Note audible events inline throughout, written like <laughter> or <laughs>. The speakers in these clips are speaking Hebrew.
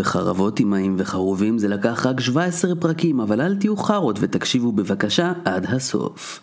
וחרבות אמאים וחרובים זה לקח רק 17 פרקים, אבל אל תהיו חארות ותקשיבו בבקשה עד הסוף.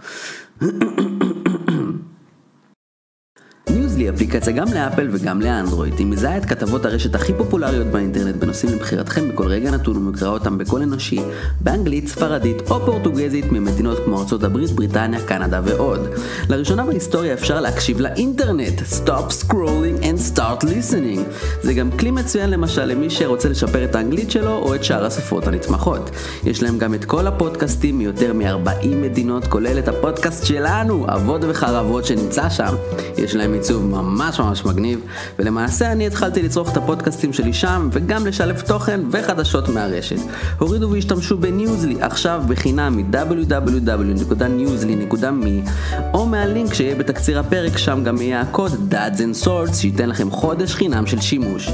ניוזלי אפליקציה גם לאפל וגם לאנדרואיד. היא מזהה את כתבות הרשת הכי פופולריות באינטרנט בנושאים לבחירתכם בכל רגע נתון ומקרא אותם בקול אנושי, באנגלית, ספרדית או פורטוגזית ממדינות כמו ארצות הברית, בריטניה, קנדה ועוד. לראשונה בהיסטוריה אפשר להקשיב לאינטרנט. Stop scrolling and start listening. זה גם כלי מצוין למשל למי שרוצה לשפר את האנגלית שלו או את שאר השפות הנתמכות. יש להם גם את כל הפודקאסטים מיותר מ-40 מדינות, כולל את הפודקאסט שלנו, אבות וחרבות שנמצא שם. יש להם עיצוב ממש ממש מגניב, ולמעשה אני התחלתי לצרוך את הפודקאסטים שלי שם, וגם לשלב תוכן וחדשות מהרשת. הורידו והשתמשו בניוזלי עכשיו בחינם מ-www.newsly.me, או מהלינק שיהיה בתקציר הפרק, שם גם יהיה הקוד Dads and Swords, שייתן לכם חודש חינם של שימוש.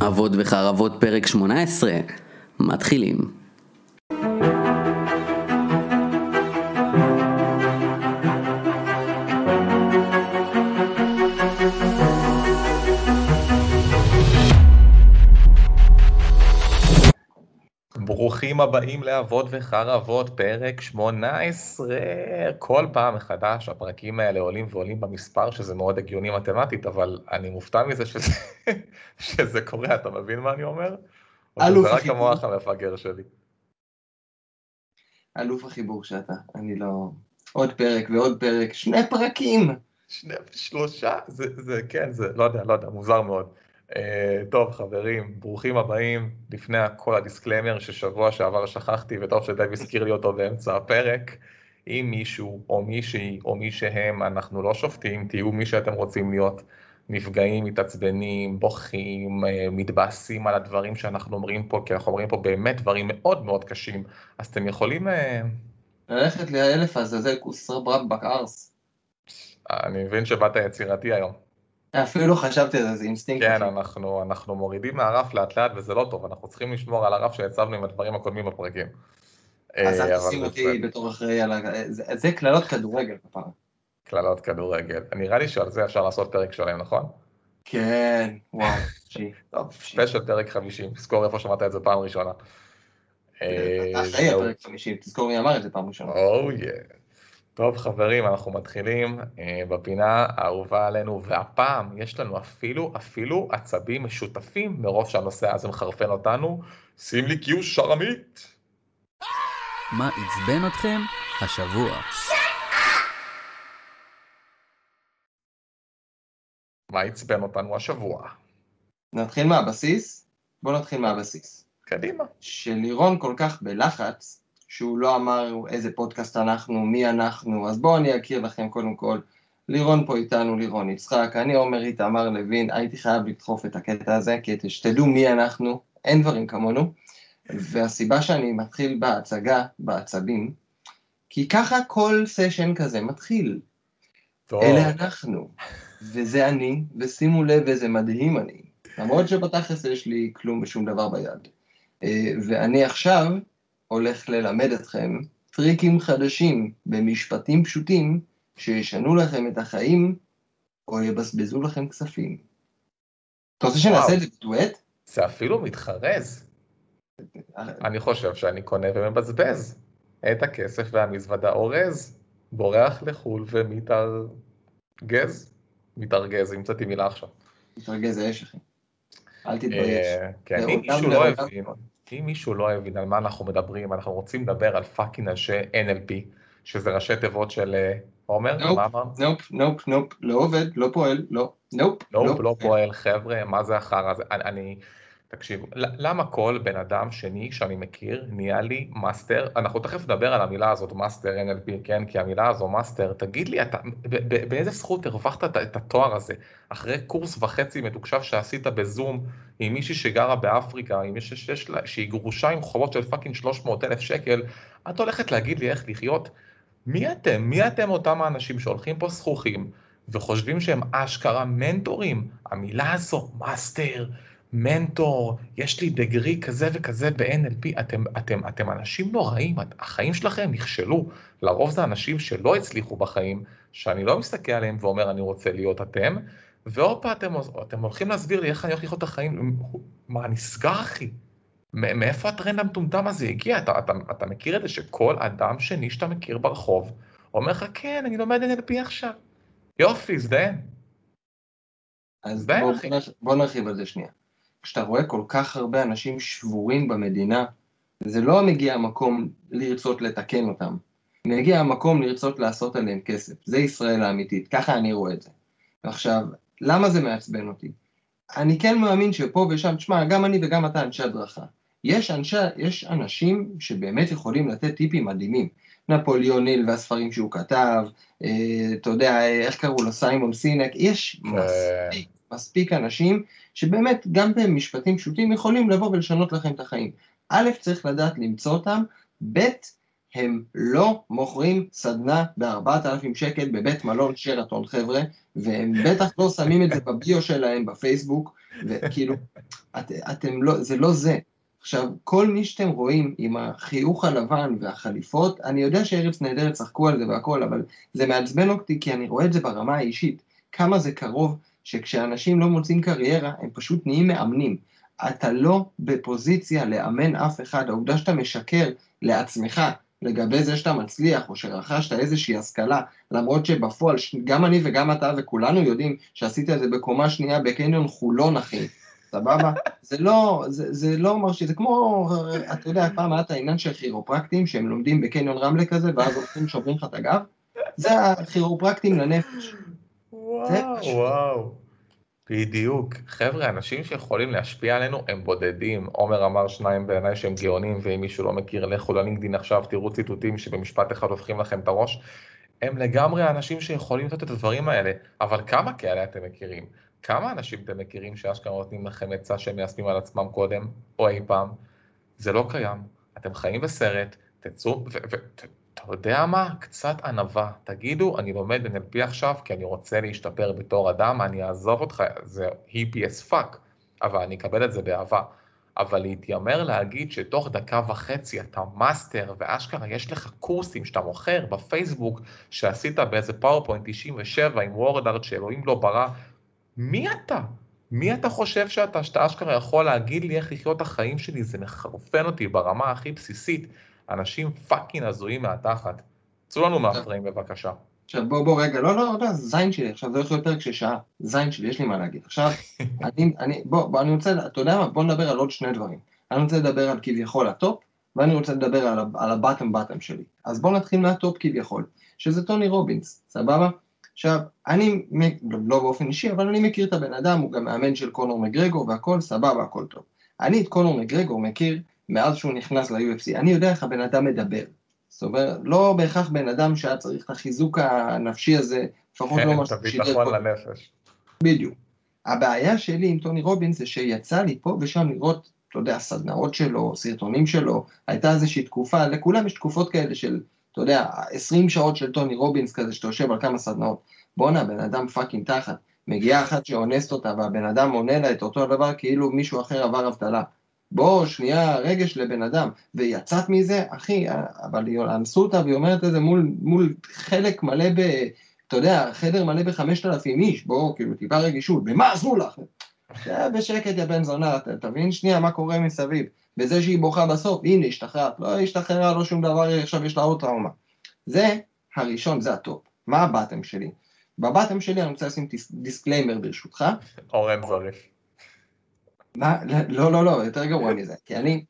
אבות וחרבות פרק 18, מתחילים. ברוכים הבאים לאבות וחרבות, פרק 18. כל פעם מחדש הפרקים האלה עולים ועולים במספר, שזה מאוד הגיוני מתמטית, אבל אני מופתע מזה שזה, <laughs> שזה קורה, אתה מבין מה אני אומר? אלוף זה רק החיבור. המוח המפגר שלי. אלוף החיבור שאתה, אני לא... עוד פרק ועוד פרק, שני פרקים! שני, שלושה, זה, זה, כן, זה, לא יודע, לא יודע, מוזר מאוד. Uh, טוב, חברים, ברוכים הבאים. לפני כל הדיסקלמר ששבוע שעבר שכחתי, וטוב שדב הזכיר לי אותו באמצע הפרק. אם מישהו או מישהי או מי שהם, אנחנו לא שופטים, תהיו מי שאתם רוצים להיות. נפגעים, מתעצבנים, בוכים, אה, מתבאסים על הדברים שאנחנו אומרים פה, כי אנחנו אומרים פה באמת דברים מאוד מאוד קשים. אז אתם יכולים, אה, ללכת לאלף עזאזל כוס רב רבאק ערס. אני מבין שבאת יצירתי היום. אפילו חשבתי על זה, זה אינסטינקט. כן. אנחנו, אנחנו מורידים מהרף לאט לאט וזה לא טוב, אנחנו צריכים לשמור על הרף שהצבנו עם הדברים הקודמים בפרקים. אז אה, אל אבל תשים אותי. בתור אחראי על ה... זה- קללות כדורגל כפרה. קללות כדורגל. נראה לי שעל זה אפשר לעשות פרק שלם, נכון? כן, וואו. טוב, ספיישל פרק 50, תזכור איפה שמעת את זה פעם ראשונה. אה, אתה אחראי זהו. הפרק 50, תזכור מי אמר את זה פעם ראשונה. Oh yeah. טוב חברים, אנחנו מתחילים אה, בפינה האהובה עלינו, והפעם יש לנו אפילו, אפילו עצבים משותפים מרוב שהנושא הזה מחרפן אותנו. שים לי קיו שרמית. מה עצבן אתכם השבוע? מה עצבן אותנו השבוע? נתחיל מהבסיס? בואו נתחיל מהבסיס. קדימה. שלירון כל כך בלחץ, שהוא לא אמר איזה פודקאסט אנחנו, מי אנחנו, אז בואו אני אכיר לכם קודם כל. לירון פה איתנו, לירון יצחק, אני עומר איתמר לוין, הייתי חייב לדחוף את הקטע הזה, כי שתדעו מי אנחנו, אין דברים כמונו. והסיבה שאני מתחיל בהצגה, בעצבים, כי ככה כל סשן כזה מתחיל. טוב. אלה אנחנו, וזה אני, ושימו לב איזה מדהים אני. למרות שבתכלס יש לי כלום ושום דבר ביד. אה, ואני עכשיו הולך ללמד אתכם טריקים חדשים במשפטים פשוטים שישנו לכם את החיים או יבזבזו לכם כספים. אתה רוצה שנעשה. את זה בדואט? זה אפילו מתחרז. אני חושב שאני קונה ומבזבז את הכסף והמזוודה אורז, בורח לחו"ל ומתארגז. מתארגז, המצאתי מילה עכשיו. מתארגז, אש אחי. אל תתבייש. אה, כן, אם לעולם מישהו לא. הבין, אם מישהו לא הבין על מה אנחנו מדברים, אנחנו רוצים לדבר על fucking אנשי NLP, שזה ראשי תיבות של אה, עומר, מה אמר? nope, nope, nope, לא עובד, לא פועל, לא, nope, nope, לא פועל, חבר'ה, מה זה החרא הזה? אני, תקשיבו, ל- למה כל בן אדם שני שאני מכיר נהיה לי master, אנחנו תכף נדבר על המילה הזאת, master NLP, כן? כי המילה הזו master, תגיד לי, אתה, באיזה זכות הרווחת את, את התואר הזה, אחרי קורס וחצי מתוקשב שעשית בזום עם מישהי שגרה באפריקה, עם מישהי שיש לה, שהיא גרושה עם חובות של fucking 300 אלף שקל, את הולכת להגיד לי איך לחיות? מי אתם? מי אתם אותם האנשים שהולכים פה זחוחים וחושבים שהם אשכרה מנטורים? המילה הזו, master, מנטור, יש לי דגרי כזה וכזה ב-NLP, אתם, אתם, אתם אנשים נוראים, החיים שלכם נכשלו. לרוב זה אנשים שלא הצליחו בחיים, שאני לא מסתכל עליהם ואומר אני רוצה להיות אתם, והופה, אתם, אתם הולכים להסביר לי איך אני הולך לחיות את החיים, מה, נסגר אחי? מאיפה הטרנד המטומטם הזה הגיע? אתה, אתה, אתה מכיר את זה שכל אדם שני שאתה מכיר ברחוב אומר לך, כן, אני לומד NLP עכשיו. יופי, הזדיין. אז בוא, בוא נרחיב על זה שנייה. כשאתה רואה כל כך הרבה אנשים שבורים במדינה, זה לא מגיע המקום לרצות לתקן אותם, מגיע המקום לרצות לעשות עליהם כסף. זה ישראל האמיתית, ככה אני רואה את זה. עכשיו, למה זה מעצבן אותי? אני כן מאמין שפה ושם, תשמע, גם אני וגם אתה אנשי הדרכה. יש, אנשי, יש אנשים שבאמת יכולים לתת טיפים מדהימים. נפוליאון ניל והספרים שהוא כתב, אה, אתה יודע, איך קראו לו, סיימון סינק, יש כן. מספיק, מספיק אנשים שבאמת גם במשפטים פשוטים יכולים לבוא ולשנות לכם את החיים. א', צריך לדעת למצוא אותם, ב', הם לא מוכרים סדנה ב-4,000 שקל בבית מלון שרתון חבר'ה, והם בטח לא שמים את זה בביו שלהם בפייסבוק, וכאילו, את, אתם לא, זה לא זה. עכשיו, כל מי שאתם רואים עם החיוך הלבן והחליפות, אני יודע שארץ נהדרת צחקו על זה והכל, אבל זה מעצבן אותי כי אני רואה את זה ברמה האישית. כמה זה קרוב שכשאנשים לא מוצאים קריירה, הם פשוט נהיים מאמנים. אתה לא בפוזיציה לאמן אף אחד, העובדה שאתה משקר לעצמך לגבי זה שאתה מצליח או שרכשת איזושהי השכלה, למרות שבפועל גם אני וגם אתה וכולנו יודעים שעשית את זה בקומה שנייה בקניון חולון, אחי. סבבה? <laughs> זה לא, זה, זה לא מרשי, זה כמו, אתה יודע, פעם היה את העניין של כירופרקטים, שהם לומדים בקניון רמלה כזה, ואז הולכים שוברים לך את הגב, זה הכירופרקטים לנפש. וואו, וואו. בדיוק. חבר'ה, אנשים שיכולים להשפיע עלינו הם בודדים. עומר אמר שניים בעיניי שהם גאונים, ואם מישהו לא מכיר, לכו ללינקדין עכשיו, תראו ציטוטים שבמשפט אחד הופכים לכם את הראש. הם לגמרי האנשים שיכולים לתת את הדברים האלה, אבל כמה כאלה אתם מכירים? כמה אנשים אתם מכירים שאשכרה נותנים לכם עצה שהם מיישמים על עצמם קודם, או אי פעם? זה לא קיים. אתם חיים בסרט, תצאו, ואתה יודע מה? קצת ענווה. תגידו, אני לומד NLP עכשיו כי אני רוצה להשתפר בתור אדם, אני אעזוב אותך, זה hippie as fuck, אבל אני אקבל את זה באהבה. אבל להתיימר להגיד שתוך דקה וחצי אתה master, ואשכרה יש לך קורסים שאתה מוכר בפייסבוק, שעשית באיזה PowerPoint 97 עם WordArt שאלוהים לא ברא, מי אתה? מי אתה חושב שאתה, שאתה אשכרה יכול להגיד לי איך לחיות את החיים שלי? זה מחרפן אותי ברמה הכי בסיסית. אנשים fucking הזויים מהתחת. צאו לנו מה frame בבקשה. עכשיו בוא בוא רגע, לא לא, לא, זין שלי, עכשיו זה הולך להיות פרק של שעה, זין שלי, יש לי מה להגיד. עכשיו, <laughs> אני, אני, בוא, בוא, אני רוצה, אתה יודע מה, בוא נדבר על עוד שני דברים. אני רוצה לדבר על כביכול ה top, ואני רוצה לדבר על, על הבטם בטם שלי. אז בוא נתחיל מהטופ כביכול, שזה טוני רובינס, סבבה? עכשיו, אני, לא באופן אישי, אבל אני מכיר את הבן אדם, הוא גם מאמן של קונור מגרגור והכל, סבבה, הכל טוב. אני את קונור מגרגור מכיר מאז שהוא נכנס ל-UFC, אני יודע איך הבן אדם מדבר. זאת אומרת, לא בהכרח בן אדם שהיה צריך את החיזוק הנפשי הזה, לפחות לא מה ששידר פה. ביטחון לנפש. בדיוק. הבעיה שלי עם טוני רובינס זה שיצא לי פה ושם לראות, אתה יודע, סדנאות שלו, סרטונים שלו, הייתה איזושהי תקופה, לכולם יש תקופות כאלה של אתה יודע, 20 שעות של טוני רובינס כזה, שאתה יושב על כמה סדנאות. בואנה, בן אדם fucking תחת. מגיעה אחת שאונסת אותה, והבן אדם עונה לה את אותו הדבר כאילו מישהו אחר עבר אבטלה. בוא, שנייה, רגש לבן אדם. ויצאת מזה, אחי, אבל אנסו אותה והיא אומרת את זה מול, מול חלק מלא ב... אתה יודע, חדר מלא בחמשת אלפים איש, בוא, כאילו, טיפה רגישות, ומה עשו לך? בשקט, יא בן זונה, תבין שנייה מה קורה מסביב. בזה שהיא בוכה בסוף, הנה השתחררת, לא השתחררה, לא שום דבר, עכשיו יש לה עוד טראומה. זה הראשון, זה ה top. מה ה bottom שלי? ב bottom שלי אני רוצה לשים disclaimer ברשותך. אורן זריף. מה? לא, לא, לא, יותר גרוע מזה. כי אני,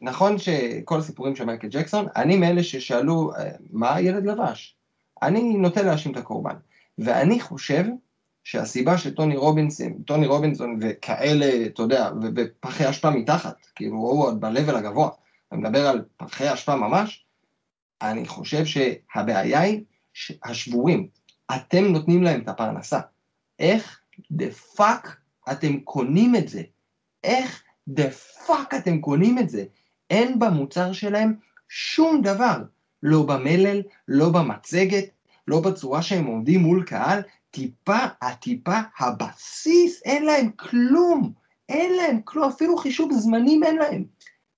נכון שכל הסיפורים של מייקל ג'קסון, אני מאלה ששאלו, אה, מה הילד לבש? אני נוטה להאשים את הקורבן. ואני חושב שהסיבה שטוני רובינסון, טוני רובינסון וכאלה, אתה יודע, ופחי אשפה מתחת, כאילו הוא עוד ב level הגבוה, אני מדבר על פחי אשפה ממש, אני חושב שהבעיה היא השבורים, אתם נותנים להם את הפרנסה. איך the fuck אתם קונים את זה? איך the fuck אתם קונים את זה? אין במוצר שלהם שום דבר, לא במלל, לא במצגת, לא בצורה שהם עומדים מול קהל, טיפה, הטיפה, הבסיס, אין להם כלום. אין להם כלום, אפילו חישוב זמנים אין להם.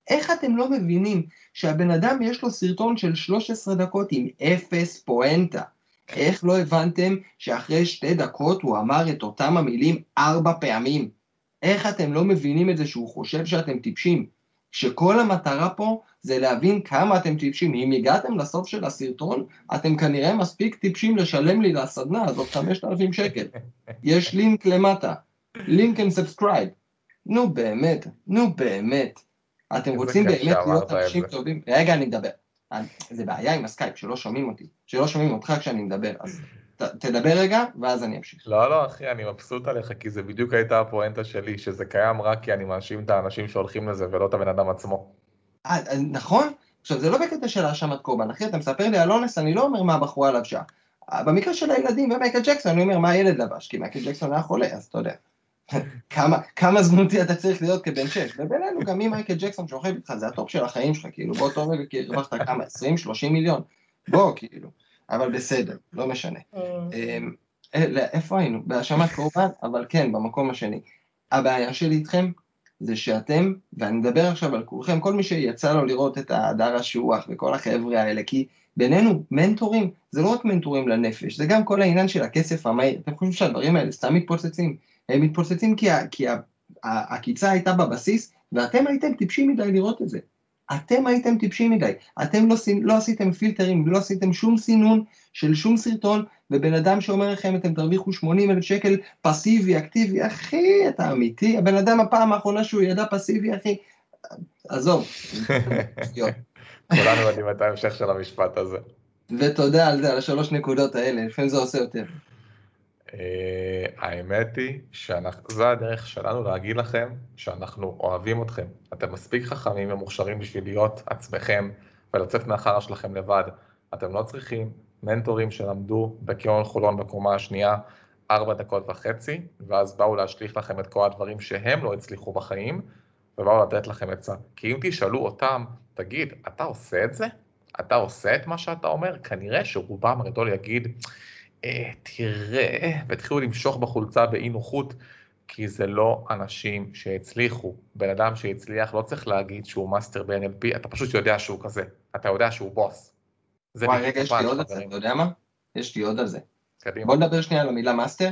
איך אתם לא מבינים שהבן אדם יש לו סרטון של 13 דקות עם אפס פואנטה? איך לא הבנתם שאחרי שתי דקות הוא אמר את אותם המילים ארבע פעמים? איך אתם לא מבינים את זה שהוא חושב שאתם טיפשים? שכל המטרה פה זה להבין כמה אתם טיפשים. אם הגעתם לסוף של הסרטון, אתם כנראה מספיק טיפשים לשלם לי לסדנה הזאת 5,000 שקל. יש לינק למטה, like and subscribe. נו באמת, נו באמת. אתם רוצים באמת להיות אנשים טובים? רגע, אני מדבר. זה בעיה עם הסקייפ, שלא שומעים אותי, שלא שומעים אותך כשאני מדבר, אז ת, תדבר רגע, ואז אני אמשיך. לא, לא, אחי, אני מבסוט עליך, כי זה בדיוק הייתה הפואנטה שלי, שזה קיים רק כי אני מאשים את האנשים שהולכים לזה, ולא את הבן אדם עצמו. אה, נכון? עכשיו, זה לא בקטע של האשמת קורבן, אחי, אתה מספר לי על אונס, אני לא אומר מה הבחורה לבשה. במקרה של הילדים ומייקל ג'קסון, אני אומר מה הילד לבש, כי מייקל ג'קסון היה חולה, אז אתה יודע. כמה, כמה הזדמנויות אתה צריך להיות כבן שש, ובינינו גם מי מייקל ג'קסון שוכב איתך, זה ה top של החיים שלך, כאילו, באותו רגע כי הרווחת כמה, 20-30 מיליון, בוא, כאילו, אבל בסדר, לא משנה. אמ, אה, איפה היינו? בהאשמת קורבן, אבל כן, במקום השני. הבעיה שלי איתכם זה שאתם, ואני מדבר עכשיו על כולכם, כל מי שיצא לו לראות את הדר השוח וכל החבר'ה האלה, כי בינינו, מנטורים, זה לא רק מנטורים לנפש, זה גם כל העניין של הכסף המהיר. אתם חושבים שהדברים האלה סתם מתפוצצים? הם מתפוצצים כי, כי העקיצה הייתה בבסיס, ואתם הייתם טיפשים מדי לראות את זה. אתם הייתם טיפשים מדי. אתם לא, לא עשיתם פילטרים, לא עשיתם שום סינון של שום סרטון, ובן אדם שאומר לכם, אתם תרוויחו 80 אלף שקל פסיבי, אקטיבי, אחי, אתה אמיתי? הבן אדם הפעם האחרונה שהוא ידע פסיבי, אחי, עזוב. <laughs> כולנו יודעים את ההמשך של המשפט הזה. ותודה על זה, על השלוש נקודות האלה, לפעמים זה עושה יותר. אה, האמת היא שזו הדרך שלנו להגיד לכם שאנחנו אוהבים אתכם. אתם מספיק חכמים ומוכשרים בשביל להיות עצמכם ולצאת מהחרא שלכם לבד. אתם לא צריכים מנטורים שלמדו בקניון חולון בקומה השנייה ארבע דקות וחצי, ואז באו להשליך לכם את כל הדברים שהם לא הצליחו בחיים, ובאו לתת לכם עצה. כי אם תשאלו אותם, תגיד, אתה עושה את זה? אתה עושה את מה שאתה אומר? כנראה שרובם הגדול יגיד, אה, תראה, והתחילו למשוך בחולצה באי נוחות, כי זה לא אנשים שהצליחו. בן אדם שהצליח לא צריך להגיד שהוא מאסטר ב NLP, אתה פשוט יודע שהוא כזה, אתה יודע שהוא בוס. וואי, רגע, יש לי עוד על זה, אתה יודע מה? יש לי עוד על זה. קדימה. בוא נדבר שנייה על המילה מאסטר.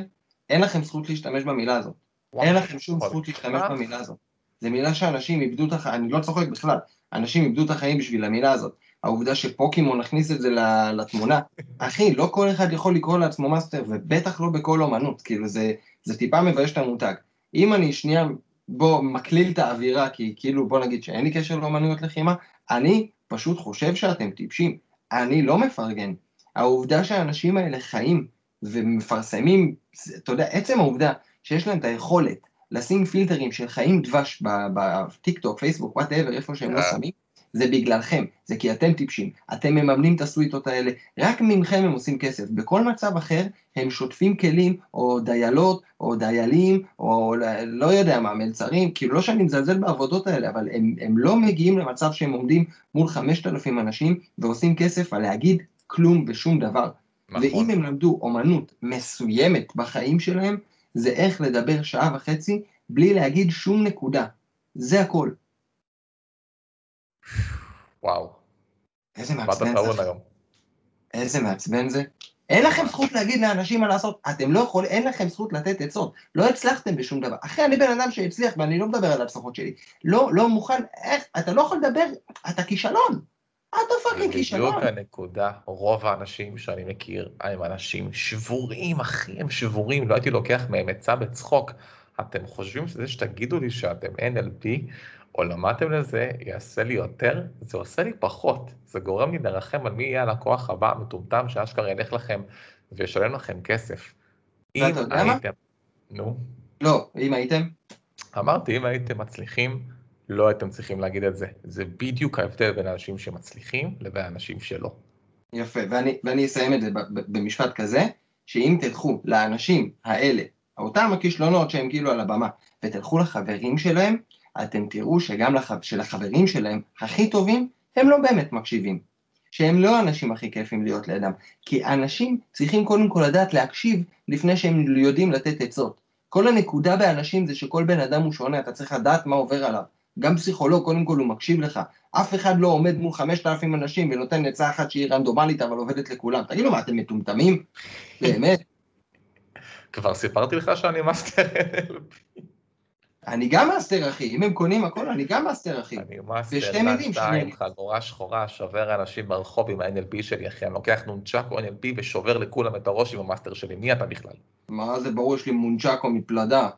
אין לכם זכות להשתמש במילה הזאת. אין לכם שום זכות להשתמש במילה הזאת. זו מילה שאנשים איבדו את החיים, אני לא צוחק בכלל, אנשים איבדו את החיים בשביל המילה הזאת. העובדה שפוקימון הכניס את זה לתמונה. אחי, לא כל אחד יכול לקרוא לעצמו מאסטר, ובטח לא בכל אומנות, כאילו זה, זה טיפה מבייש את המותג. אם אני שנייה, בוא, מקליל את האווירה, כי כאילו, בוא נגיד שאין לי קשר לאומנויות לחימה, אני פשוט חושב שאתם טיפשים. אני לא מפרגן. העובדה שהאנשים האלה חיים ומפרסמים, אתה יודע, עצם העובדה שיש להם את היכולת לשים פילטרים של חיים דבש בטיק טוק, פייסבוק, whatever, איפה שהם לא אה. שמים, זה בגללכם, זה כי אתם טיפשים, אתם מממנים את הסוויטות האלה, רק ממכם הם עושים כסף, בכל מצב אחר הם שוטפים כלים, או דיילות, או דיילים, או לא יודע מה, מלצרים, כאילו לא שאני מזלזל בעבודות האלה, אבל הם, הם לא מגיעים למצב שהם עומדים מול 5,000 אנשים ועושים כסף על להגיד כלום ושום דבר. נכון. ואם הם למדו אומנות מסוימת בחיים שלהם, זה איך לדבר שעה וחצי בלי להגיד שום נקודה. זה הכל. וואו. איזה מעצבן זה. איזה מעצבן זה. אין לכם זכות להגיד לאנשים מה לעשות, אתם לא יכולים, אין לכם זכות לתת עצות, לא הצלחתם בשום דבר. אחי, אני בן אדם שהצליח, ואני לא מדבר על ההצלחות שלי. לא, לא מוכן, איך, אתה לא יכול לדבר, אתה כישלון. אתה פאקינג כישלון. בדיוק הנקודה, רוב האנשים שאני מכיר הם אנשים שבורים, אחי, הם שבורים, לא הייתי לוקח מהם עצה בצחוק. אתם חושבים שזה שתגידו לי שאתם NLP, או למדתם לזה, יעשה לי יותר, זה עושה לי פחות. זה גורם לי לרחם על מי יהיה הלקוח הבא המטומטם שאשכרה ילך לכם וישלם לכם כסף. אם הייתם... נו. לא, אם הייתם? אמרתי, אם הייתם מצליחים, לא הייתם צריכים להגיד את זה. זה בדיוק ההבדל בין אנשים שמצליחים לבין אנשים שלא. יפה, ואני, ואני אסיים את זה במשפט כזה, שאם תלכו לאנשים האלה, אותם הכישלונות שהם כאילו על הבמה, ותלכו לחברים שלהם, אתם תראו שגם לח... שלחברים שלהם הכי טובים, הם לא באמת מקשיבים. שהם לא האנשים הכי כיפים להיות לידם. כי אנשים צריכים קודם כל לדעת להקשיב לפני שהם יודעים לתת עצות. כל הנקודה באנשים זה שכל בן אדם הוא שונה, אתה צריך לדעת מה עובר עליו. גם פסיכולוג, קודם כל הוא מקשיב לך. אף אחד לא עומד מול 5,000 אנשים ונותן עצה אחת שהיא רנדומלית, אבל עובדת לכולם. תגידו, מה, אתם מטומטמים? באמת? כבר סיפרתי לך שאני מאסטר NLP. אני גם מאסטר, אחי. אם הם קונים הכל, אני גם מאסטר, אחי. אני מאסטר. שתיים, חגורה שחורה, שובר אנשים ברחוב עם ה NLP שלי, אחי. אני לוקח נונצ'קו NLP ושובר לכולם את הראש עם המאסטר שלי. מי אתה בכלל? מה זה ברור, יש לי מונצ'קו מפלדה.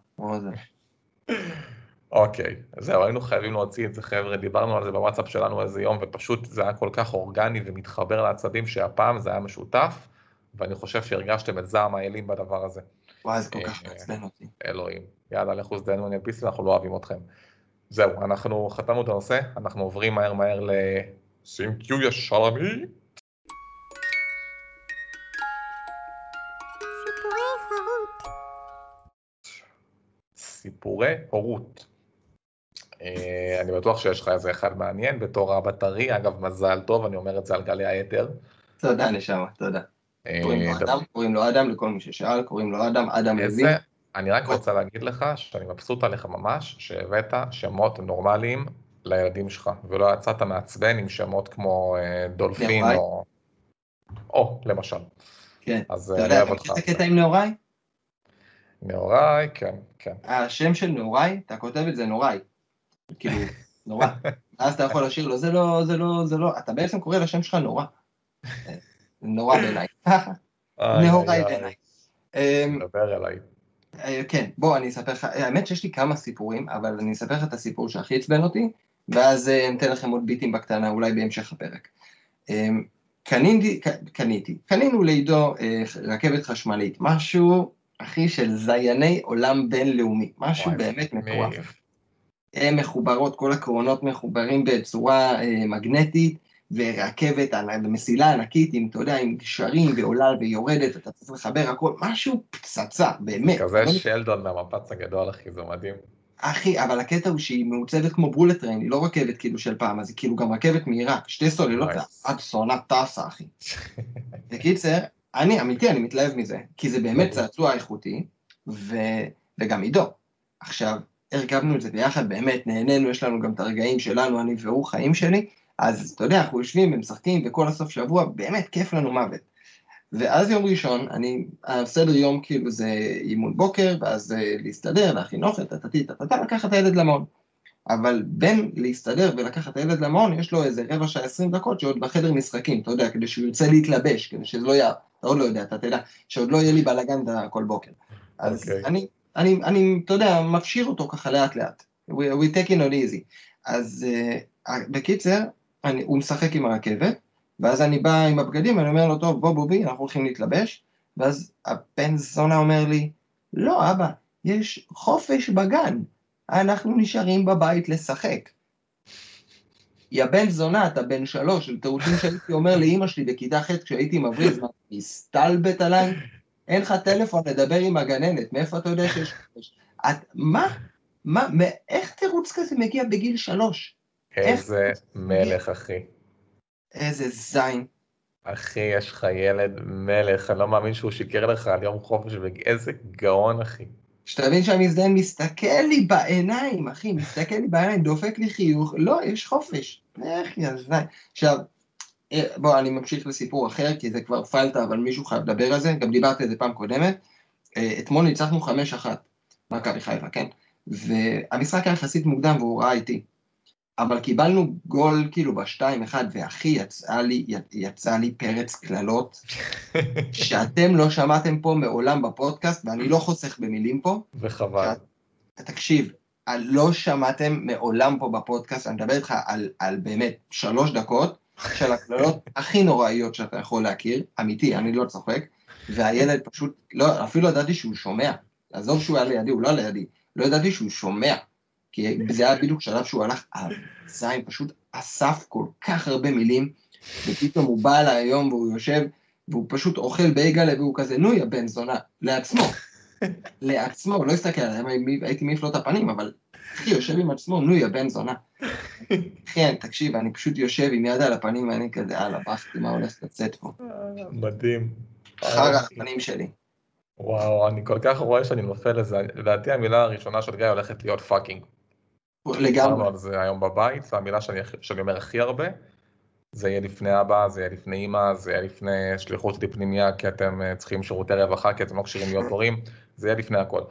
אוקיי, זהו, היינו חייבים להוציא את זה, חבר'ה, דיברנו על זה בוואטסאפ שלנו איזה יום, ופשוט זה היה כל כך אורגני ומתחבר לעצבים שהפעם זה היה משותף, ואני חושב שהרגשתם את זעם האלים בדבר הזה. וואי, זה כל אה, כך מעצבן אותי. אלוהים. יאללה, לכו זדיינו NLPיסטים, אנחנו לא אוהבים אתכם. זהו, אנחנו חתמנו את הנושא, אנחנו עוברים מהר מהר לסימקיו ישלמי. סיפורי הורות. אה, אני בטוח שיש לך איזה אחד מעניין בתור אבא טרי, אגב מזל טוב, אני אומר את זה על גלי היתר. תודה, נשמה, תודה. אה, קוראים לו אדם, קוראים לו אדם, לכל מי ששאל, קוראים לו אדם, אדם לוין. אני רק רוצה להגיד לך שאני מבסוט עליך ממש, שהבאת שמות נורמליים לילדים שלך, ולא יצאת מעצבן עם שמות כמו אה, דולפין. או... או, למשל. כן. אז אתה אה, יודע, אני אתה אוהב מכיר אותך. את הקטע עם נאוראי? נאוראי, כן, כן. השם של נאוראי, אתה כותב את זה נוראי. כאילו, <laughs> נורא. אז אתה יכול לשיר לו, זה לא, זה לא, זה לא, אתה בעצם קורא לשם שלך נורא. <laughs> נורא בעיניי. איי, בעיניי. אמ, דבר אליי. אה, כן, בוא, אני אספר לך, האמת שיש לי כמה סיפורים, אבל אני אספר לך את הסיפור שהכי עצבן אותי, ואז אה, ניתן לכם עוד ביטים בקטנה, אולי בהמשך הפרק. קניתי, קניתי, קנינו לעידו אה, רכבת חשמלית, משהו, אחי, של זייני עולם בינלאומי, משהו וואי, באמת מטורף. הן מחוברות, כל הקרונות מחוברים בצורה אה, מגנטית, ורכבת, ענ- מסילה ענקית עם, אתה יודע, עם גשרים, ועולה ויורדת, אתה צריך לחבר הכל, משהו פצצה, באמת. כזה לא שלדון מהמפץ הגדול, אחי, זה מדהים. אחי, אבל הקטע הוא שהיא מעוצבת כמו בולט טריין, היא לא רכבת כאילו של פעם, אז היא כאילו גם רכבת מהירה, שתי סוללות. עד סונה טסה, אחי. <laughs> בקיצר, אני, אמיתי, אני מתלהב מזה, כי זה באמת צעצוע איכותי, ו... וגם עידו. עכשיו, הרכבנו את זה ביחד, באמת נהנינו, יש לנו גם את הרגעים שלנו, אני והוא, חיים שלי, אז אתה יודע, אנחנו יושבים ומשחקים, וכל הסוף שבוע, באמת כיף לנו מוות. ואז יום ראשון, אני, הסדר יום כאילו זה אימון בוקר, ואז אה, להסתדר, להכין אוכל, טטטי, טטטה, לקחת את הילד למעון. אבל בין להסתדר ולקחת את הילד למעון, יש לו איזה רבע שעה, עשרים דקות שעוד בחדר משחקים, אתה יודע, כדי שהוא ירצה להתלבש, כדי שזה לא יהיה, אתה עוד לא יודע, אתה תדע, שעוד לא יהיה לי בלאגן כל בוקר. אז אוקיי. אני, אני, אני, אתה יודע, מפשיר אותו ככה לאט לאט. We, we taking it easy. אז uh, בקיצר, אני, הוא משחק עם הרכבת, ואז אני בא עם הבגדים, אני אומר לו, טוב, בוא בובי, אנחנו הולכים להתלבש, ואז הבן זונה אומר לי, לא, אבא, יש חופש בגן, אנחנו נשארים בבית לשחק. יא בן זונה, אתה בן שלוש, של תירוצים שהייתי אומר לאימא שלי בכיתה ח' כשהייתי מבריז, מה, מסתלבט עליי? אין לך טלפון לדבר עם הגננת, מאיפה אתה יודע שיש חופש? את, מה? מה, איך תירוץ כזה מגיע בגיל שלוש? איזה מלך, אחי. איזה זין. אחי, יש לך ילד מלך, אני לא מאמין שהוא שיקר לך על יום חופש, וג- איזה גאון, אחי. שתבין שהמזדיין מסתכל לי בעיניים, אחי, מסתכל לי בעיניים, דופק לי חיוך, לא, יש חופש. איך יא זין. עכשיו, אה, בוא, אני ממשיך לסיפור אחר, כי זה כבר פלטה, אבל מישהו חייב לדבר על זה, גם דיברתי על זה פעם קודמת. אה, אתמול ניצחנו חמש אחת, מכבי חיפה, כן? והמשחק היה יחסית מוקדם והוא ראה איתי. אבל קיבלנו גול כאילו בשתיים אחד, ואחי, יצא לי, יצא לי פרץ קללות, שאתם לא שמעתם פה מעולם בפודקאסט, ואני לא חוסך במילים פה. וחבל. תקשיב, לא שמעתם מעולם פה בפודקאסט, אני מדבר איתך על, על באמת שלוש דקות של הקללות <laughs> הכי נוראיות שאתה יכול להכיר, אמיתי, אני לא צוחק, והילד פשוט, לא, אפילו לא ידעתי שהוא שומע, עזוב שהוא היה לידי, הוא לא לידי, לא ידעתי שהוא שומע, כי זה היה בדיוק שלב שהוא הלך, הזין פשוט אסף כל כך הרבה מילים, ופתאום הוא בא אליי היום והוא יושב, והוא פשוט אוכל בייגלה, והוא כזה, נו יא בן זונה, לעצמו. <laughs> לעצמו, לא הסתכל עליהם, הייתי מעיף לו את הפנים, אבל אחי יושב עם עצמו, נו יא בן זונה. <laughs> כן, תקשיב, אני פשוט יושב עם יד על הפנים ואני כזה, הלאה, בכתי, מה הולך לצאת פה? מדהים. חרא הפנים שלי. וואו, אני כל כך רואה שאני נופל לזה. לדעתי המילה הראשונה של גיא הולכת להיות fucking. דיברנו לגמרי. על זה היום בבית, והמילה שאני, שאני אומר הכי הרבה, זה יהיה לפני אבא, זה יהיה לפני אמא, זה יהיה לפני שליחות לפנימייה, כי אתם אה, צריכים שירותי רווחה, כי אתם לא כשירים להיות הורים, זה יהיה לפני הכל.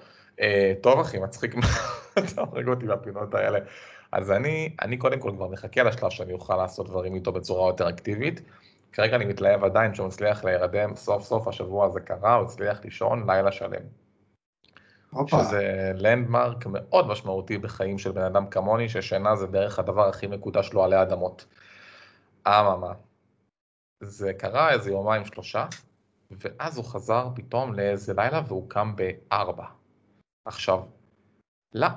אה, טוב אחי, מצחיק מאוד, <laughs> אתה הורג אותי בפינות האלה. אז אני, אני קודם כל כבר מחכה לשלב שאני אוכל לעשות דברים איתו בצורה יותר אקטיבית. כרגע אני מתלהב עדיין שהוא מצליח להירדם, סוף סוף השבוע הזה קרה, הוא הצליח לישון לילה שלם. הופה. שזה לנדמרק מאוד משמעותי בחיים של בן אדם כמוני, ששינה זה בערך הדבר הכי מקודש לו עלי אדמות. אממה, זה קרה איזה יומיים שלושה, ואז הוא חזר פתאום לאיזה לילה והוא קם בארבע. עכשיו,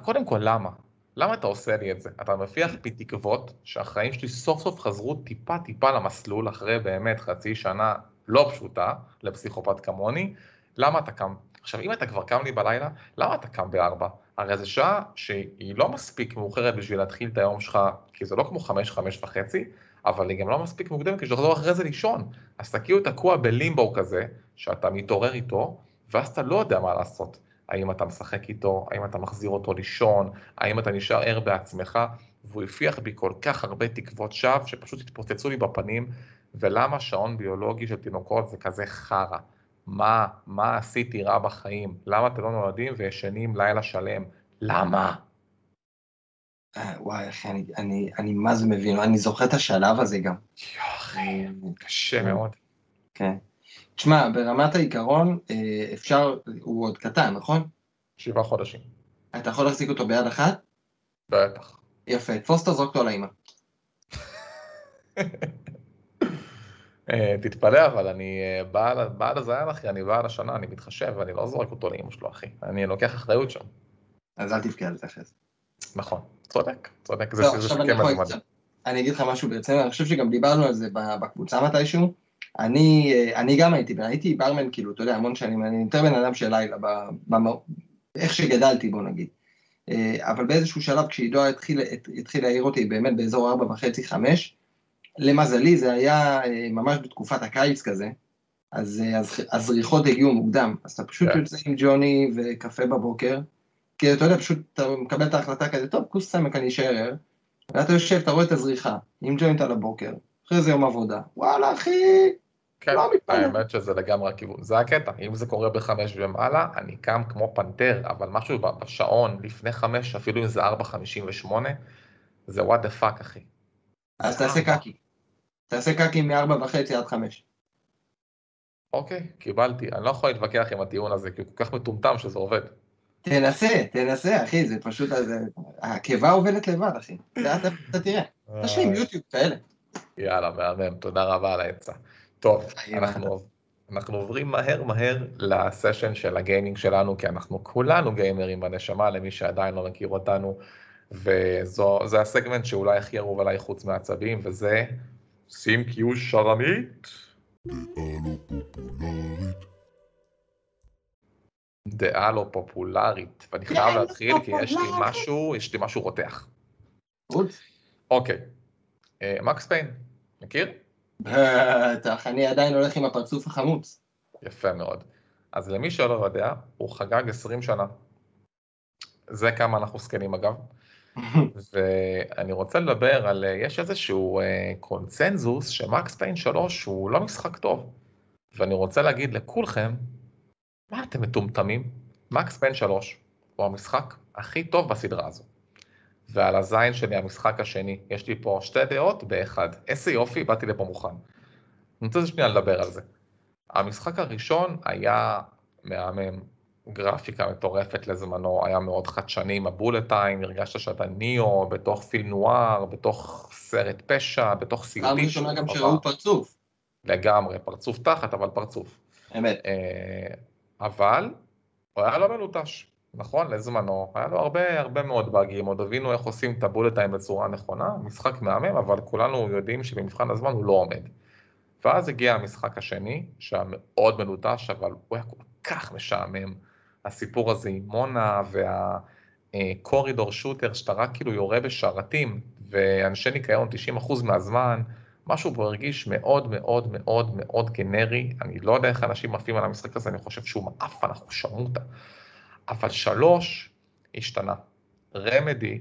קודם כל למה? למה אתה עושה לי את זה? אתה מפיח בי תקוות שהחיים שלי סוף סוף חזרו טיפה טיפה למסלול אחרי באמת חצי שנה לא פשוטה לפסיכופת כמוני, למה אתה קם? עכשיו אם אתה כבר קם לי בלילה, למה אתה קם בארבע? הרי זו שעה שהיא לא מספיק מאוחרת בשביל להתחיל את היום שלך, כי זה לא כמו חמש, חמש וחצי, אבל היא גם לא מספיק מוקדמת כדי שתחזור אחרי זה לישון. אז אתה כאילו תקוע בלימבו כזה, שאתה מתעורר איתו, ואז אתה לא יודע מה לעשות. האם אתה משחק איתו, האם אתה מחזיר אותו לישון, האם אתה נשאר ער בעצמך, והוא הפיח בי כל כך הרבה תקוות שווא, שפשוט התפוצצו לי בפנים, ולמה שעון ביולוגי של תינוקות זה כזה חרא? מה, מה עשיתי רע בחיים? למה אתם לא נולדים וישנים לילה שלם? למה? אה, וואי, אחי, אני, אני, אני מה זה מבין, אני זוכר את השלב הזה גם. יואו, אחי, קשה מאוד. כן. תשמע, ברמת העיקרון, אה, אפשר, הוא עוד קטן, נכון? שבעה חודשים. אתה יכול להחזיק אותו ביד אחת? בטח. יפה, תפוס אותו, זרוק אותו לאמא. <laughs> אה, תתפלא, אבל אני אה, בעל, בעל הזיין, אחי, אני בעל השנה, אני מתחשב, ואני לא זורק אותו לאמא שלו, אחי. אני לוקח אחריות שם. אז אל תבכה על זה אחרי זה. נכון. צודק, צודק. לא, זה שכן יכול... מדהים. אני אגיד לך משהו ברצינות, אני חושב שגם דיברנו על זה בקבוצה מתישהו. אני, אה, אני גם הייתי, הייתי ברמן, כאילו, אתה יודע, המון שנים, אני יותר בן אדם של לילה, איך שגדלתי, בוא נגיד. אבל באיזשהו שלב, כשעידו התחיל, הת- התחיל להעיר אותי באמת באזור ארבע וחצי, חמש, למזלי זה היה אה, ממש בתקופת הקיץ כזה, אז אה, הז- הזריחות הגיעו מוקדם, אז אתה פשוט כן. יוצא עם ג'וני וקפה בבוקר, כי אתה יודע, פשוט אתה מקבל את ההחלטה כזה, טוב, כוס סמק, אני אשאר ער, ואתה יושב, אתה רואה את הזריחה, עם ג'וינט על הבוקר, אחרי זה יום עבודה, וואלה אחי, כן, לא מתפלא. האמת שזה לגמרי הכיוון. זה הקטע, אם זה קורה בחמש ומעלה, אני קם כמו פנתר, אבל משהו בשעון לפני חמש, אפילו אם זה ארבע חמישים ושמונה, זה what the fuck, אחי. אז תעשה קקי. תעשה מארבע וחצי עד חמש. אוקיי, קיבלתי. אני לא יכול להתווכח עם הטיעון הזה, כי הוא כל כך מטומטם שזה עובד. תנסה, תנסה, אחי, זה פשוט, הקיבה עובדת לבד, אחי. אתה תראה. תשלים יוטיוב כאלה. יאללה, מהמם, תודה רבה על העצה. טוב, חיים אנחנו, אנחנו עוברים מהר מהר לסשן של הגיימינג שלנו, כי אנחנו כולנו גיימרים בנשמה, למי שעדיין לא מכיר אותנו, וזה הסגמנט שאולי הכי אהוב עליי חוץ מעצבים, וזה שים קיו שרמית, דעה לא פופולרית, ואני חייב דעה לא להתחיל כי יש לי פופולרית. משהו, יש לי משהו רותח. אוקיי, אה, מקס פיין, מכיר? בטח, אני עדיין הולך עם הפרצוף החמוץ. יפה מאוד. אז למי שלא יודע, הוא חגג 20 שנה. זה כמה אנחנו זקנים אגב. ואני רוצה לדבר על, אה, יש איזשהו אה, קונצנזוס שמקס פיין 3 הוא לא משחק טוב. ואני רוצה להגיד לכולכם, מה אתם מטומטמים? מקס פיין 3 הוא המשחק הכי טוב בסדרה הזו. ועל הזין שלי המשחק השני, יש לי פה שתי דעות באחד. איזה יופי, באתי לפה מוכן. אני רוצה שנייה לדבר על זה. המשחק הראשון היה מהמם, גרפיקה מטורפת לזמנו, היה מאוד חדשני עם הבולט טיים, הרגשת שאתה ניאו, בתוך פילם נואר, בתוך סרט פשע, בתוך פעם סיוטי. ראשונה גם שראו. פרצוף. לגמרי, פרצוף תחת, אבל פרצוף. אמת. אה, אבל הוא היה לא מלוטש, נכון? לזמנו, היה לו הרבה הרבה מאוד באגים, עוד הבינו איך עושים את הבולט טיים בצורה נכונה, משחק מהמם, אבל כולנו יודעים שבמבחן הזמן הוא לא עומד. ואז הגיע המשחק השני, שהיה מאוד מלוטש, אבל הוא היה כל כך משעמם. הסיפור הזה עם מונה והקורידור שוטר, שאתה רק כאילו יורה בשרתים, ואנשי ניקיון 90% מהזמן, משהו בו הרגיש מאוד מאוד מאוד מאוד גנרי, אני לא יודע איך אנשים עפים על המשחק הזה, אני חושב שהוא מעפן, אנחנו שרמוטה. אבל שלוש השתנה. רמדי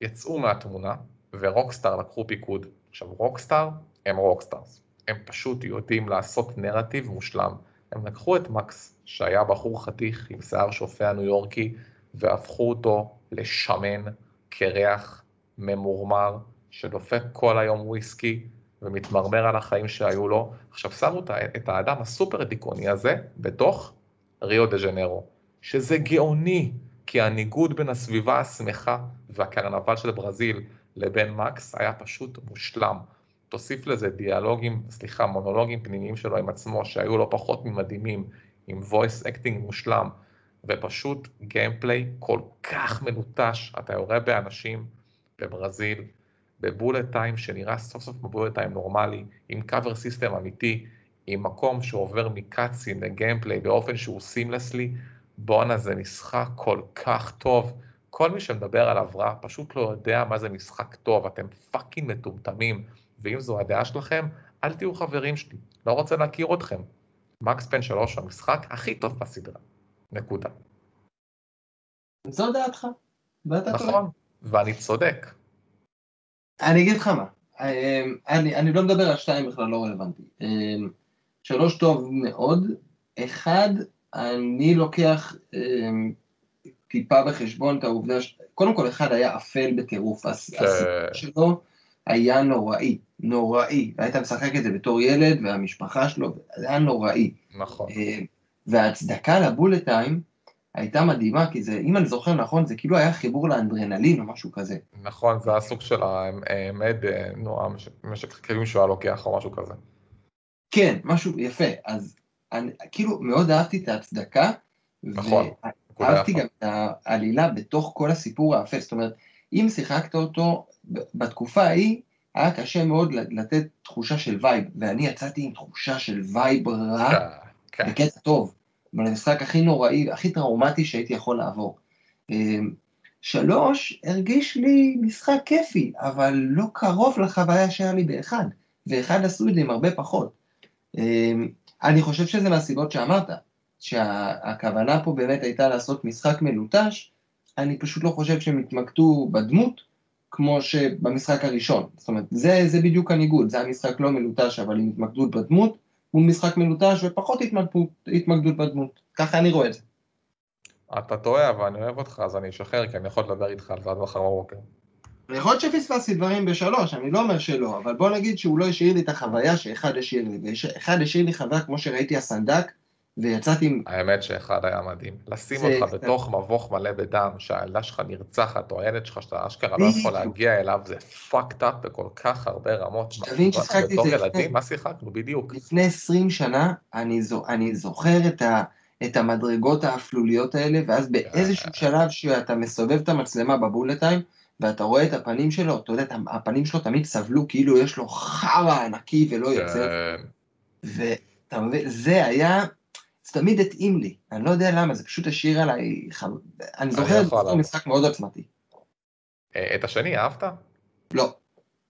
יצאו מהתמונה, ורוקסטאר לקחו פיקוד. עכשיו, רוקסטאר הם rockstars. הם פשוט יודעים לעשות נרטיב מושלם. הם לקחו את מקס, שהיה בחור חתיך עם שיער שופע ניו יורקי, והפכו אותו לשמן, קרח, ממורמר, שדופק כל היום וויסקי ומתמרמר על החיים שהיו לו. עכשיו שמו את האדם הסופר דיכאוני הזה בתוך ריו דה ז'נרו, שזה גאוני, כי הניגוד בין הסביבה השמחה והקרנבל של ברזיל לבין מקס היה פשוט מושלם. תוסיף לזה דיאלוגים, סליחה, מונולוגים פנימיים שלו עם עצמו, שהיו לא פחות ממדהימים, עם voice acting מושלם, ופשוט gameplay כל כך מלוטש, אתה יורה באנשים בברזיל, ב bullet time שנראה סוף סוף ב bullet time נורמלי, עם cover system אמיתי, עם מקום שעובר מ cutscene ל gameplay באופן שהוא seamlessly, בואנה זה משחק כל כך טוב. כל מי שמדבר עליו רע פשוט לא יודע מה זה משחק טוב, אתם fucking מטומטמים, ואם זו הדעה שלכם, אל תהיו חברים שלי, לא רוצה להכיר אתכם. מקס פיין 3 הוא המשחק הכי טוב בסדרה, נקודה. זו דעתך, ואתה נכון, טועה. ואני צודק. אני אגיד לך מה, אמ, אני, אני לא מדבר על שתיים בכלל, לא רלוונטי. אמ, שלוש טוב מאוד, אחד, אני לוקח אמ, טיפה בחשבון את העובדה ש... קודם כל, אחד היה אפל בטירוף, הסיפור שלו היה נוראי, נוראי. היית משחק את זה בתור ילד, והמשפחה שלו, זה היה נוראי. נכון. וההצדקה לבולט טיים, הייתה מדהימה, כי זה, אם אני זוכר נכון, זה כאילו היה חיבור לאנדרנלין או משהו כזה. נכון, זה היה סוג של המד, נו, משכך כאבים שהוא היה לוקח או משהו כזה. כן, משהו יפה. אז אני, כאילו, מאוד אהבתי את ההצדקה. נכון. ואהבתי גם את העלילה בתוך כל הסיפור האפל. זאת אומרת, אם שיחקת אותו בתקופה ההיא, היה קשה מאוד לתת תחושה של vibe, ואני יצאתי עם תחושה של vibe רע, כן, כן. בקטע טוב. אבל המשחק הכי נוראי, הכי טראומטי שהייתי יכול לעבור. אמ, שלוש, הרגיש לי משחק כיפי, אבל לא קרוב לחוויה שהיה לי באחד, ואחד עשו את זה עם הרבה פחות. אמ, אני חושב שזה מהסיבות שאמרת, שהכוונה פה באמת הייתה לעשות משחק מלוטש, אני פשוט לא חושב שהם התמקדו בדמות, כמו שבמשחק הראשון. זאת אומרת, זה, זה בדיוק הניגוד, זה המשחק לא מלוטש, אבל עם התמקדות בדמות, מול משחק מלוטש ופחות התמקדות, התמקדות בדמות. ככה אני רואה את זה. אתה טועה, אבל אני אוהב אותך, אז אני אשחרר, כי אני יכול לדבר איתך על זה עד מחר בבוקר. יכול להיות שפספסתי דברים בשלוש, אני לא אומר שלא, אבל בוא נגיד שהוא לא השאיר לי את החוויה שאחד השאיר לי, ואחד השאיר לי חוויה כמו שראיתי הסנדק, ויצאתי עם... האמת שאחד היה מדהים. לשים. אותך בתוך מבוך מלא בדם, שהילדה שלך נרצחת, או הילד שלך שאתה אשכרה לא יכול להגיע אליו, זה fucked up בכל כך הרבה רמות. שתבין ששיחקתי את זה... בתור ילדים, מה שיחקנו? בדיוק. לפני 20 שנה, אני, זו, אני זוכר את, ה, את המדרגות האפלוליות האלה, ואז באיזשהו שלב שאתה מסובב את המצלמה בבולטיים, ואתה רואה את הפנים שלו, אתה יודע, הפנים שלו תמיד סבלו כאילו יש לו חרא ענקי ולא יוצא. כן. ואתה מבין, זה היה זה תמיד התאים לי, אני לא יודע למה, זה פשוט השאיר עליי, אני זוכר את זה משחק מאוד עוצמתי. אה, את השני אהבת? לא.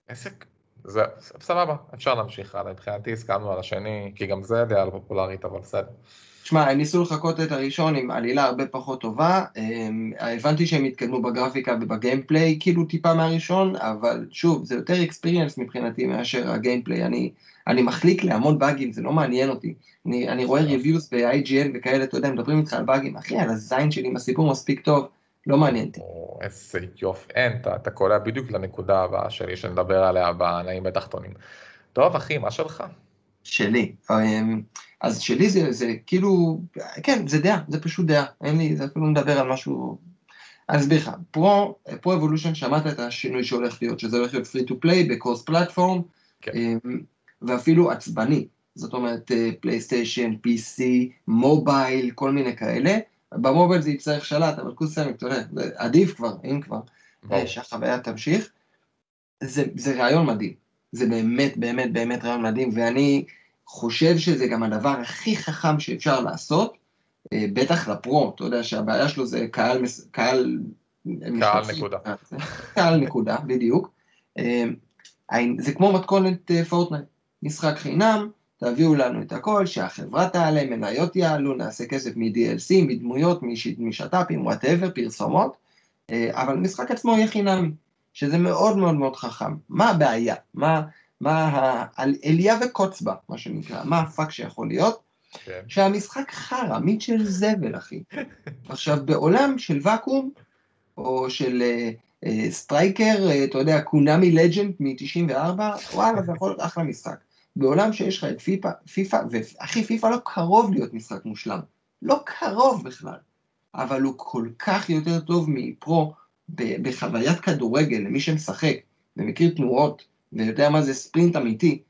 עסק? זה סבבה, אפשר להמשיך הלאה, מבחינתי הסכמנו על השני, כי גם זה דעה לא פופולרית, אבל בסדר. שמע, הם ניסו לחכות את הראשון עם עלילה הרבה פחות טובה, הם, הבנתי שהם התקדמו בגרפיקה ובגיימפליי, כאילו טיפה מהראשון, אבל שוב, זה יותר אקספיריאנס מבחינתי מאשר הגיימפליי, אני, אני מחליק להמון באגים, זה לא מעניין אותי. אני, אני רואה ריוויוס ב-IGN וכאלה, אתה יודע, מדברים איתך על באגים, אחי, על הזין שלי, אם הסיפור מספיק טוב, לא מעניין אותי. איזה יופי, אין, אתה, אתה קולע בדיוק לנקודה הבאה שלי, שנדבר עליה בנעים בתחתונים. טוב, אחי, מה שלך? שלי. אמ, אז שלי זה, זה כאילו, כן, זה דעה, זה פשוט דעה, אין לי, זה אפילו מדבר על משהו... אני אסביר לך, פרו, Pro Evolution, שמעת את השינוי שהולך להיות, שזה הולך להיות free to play ב cross platform, כן. אמ, ואפילו עצבני, זאת אומרת פלייסטיישן, PC, mobile, כל מיני כאלה, ב mobile זה יצטרך שלט, אבל כוסם, אתה יודע, עדיף כבר, אם כבר, אה, שהחוויה תמשיך. זה, זה רעיון מדהים, זה באמת באמת באמת רעיון מדהים, ואני חושב שזה גם הדבר הכי חכם שאפשר לעשות, אה, בטח לפרו, אתה יודע שהבעיה שלו זה קהל, קהל, קהל נקודה. קהל נקודה, בדיוק. אה, זה כמו מתכונת פורטנייט, משחק חינם, תביאו לנו את הכל, שהחברה תעלה, מניות יעלו, נעשה כסף מ-DLC, מדמויות, משת"פים, whatever, פרסומות, אה, אבל המשחק עצמו יהיה חינמי. שזה מאוד מאוד מאוד חכם. מה הבעיה? מה, מה אליה וקוץ בה, מה שנקרא, מה ה fuck שיכול להיות? כן. שהמשחק חרא, מיטשל זבל, אחי. עכשיו, בעולם של ואקום, או של uh, uh, סטרייקר, uh, אתה יודע, קונאמי Legend מ-94, וואלה, זה יכול להיות אחלה משחק. בעולם שיש לך את פיפא, פיפא, ואחי, פיפא לא קרוב להיות משחק מושלם. לא קרוב בכלל. אבל הוא כל כך יותר טוב מפרו בחוויית כדורגל, למי שמשחק ומכיר תנועות ויודע מה זה ספרינט אמיתי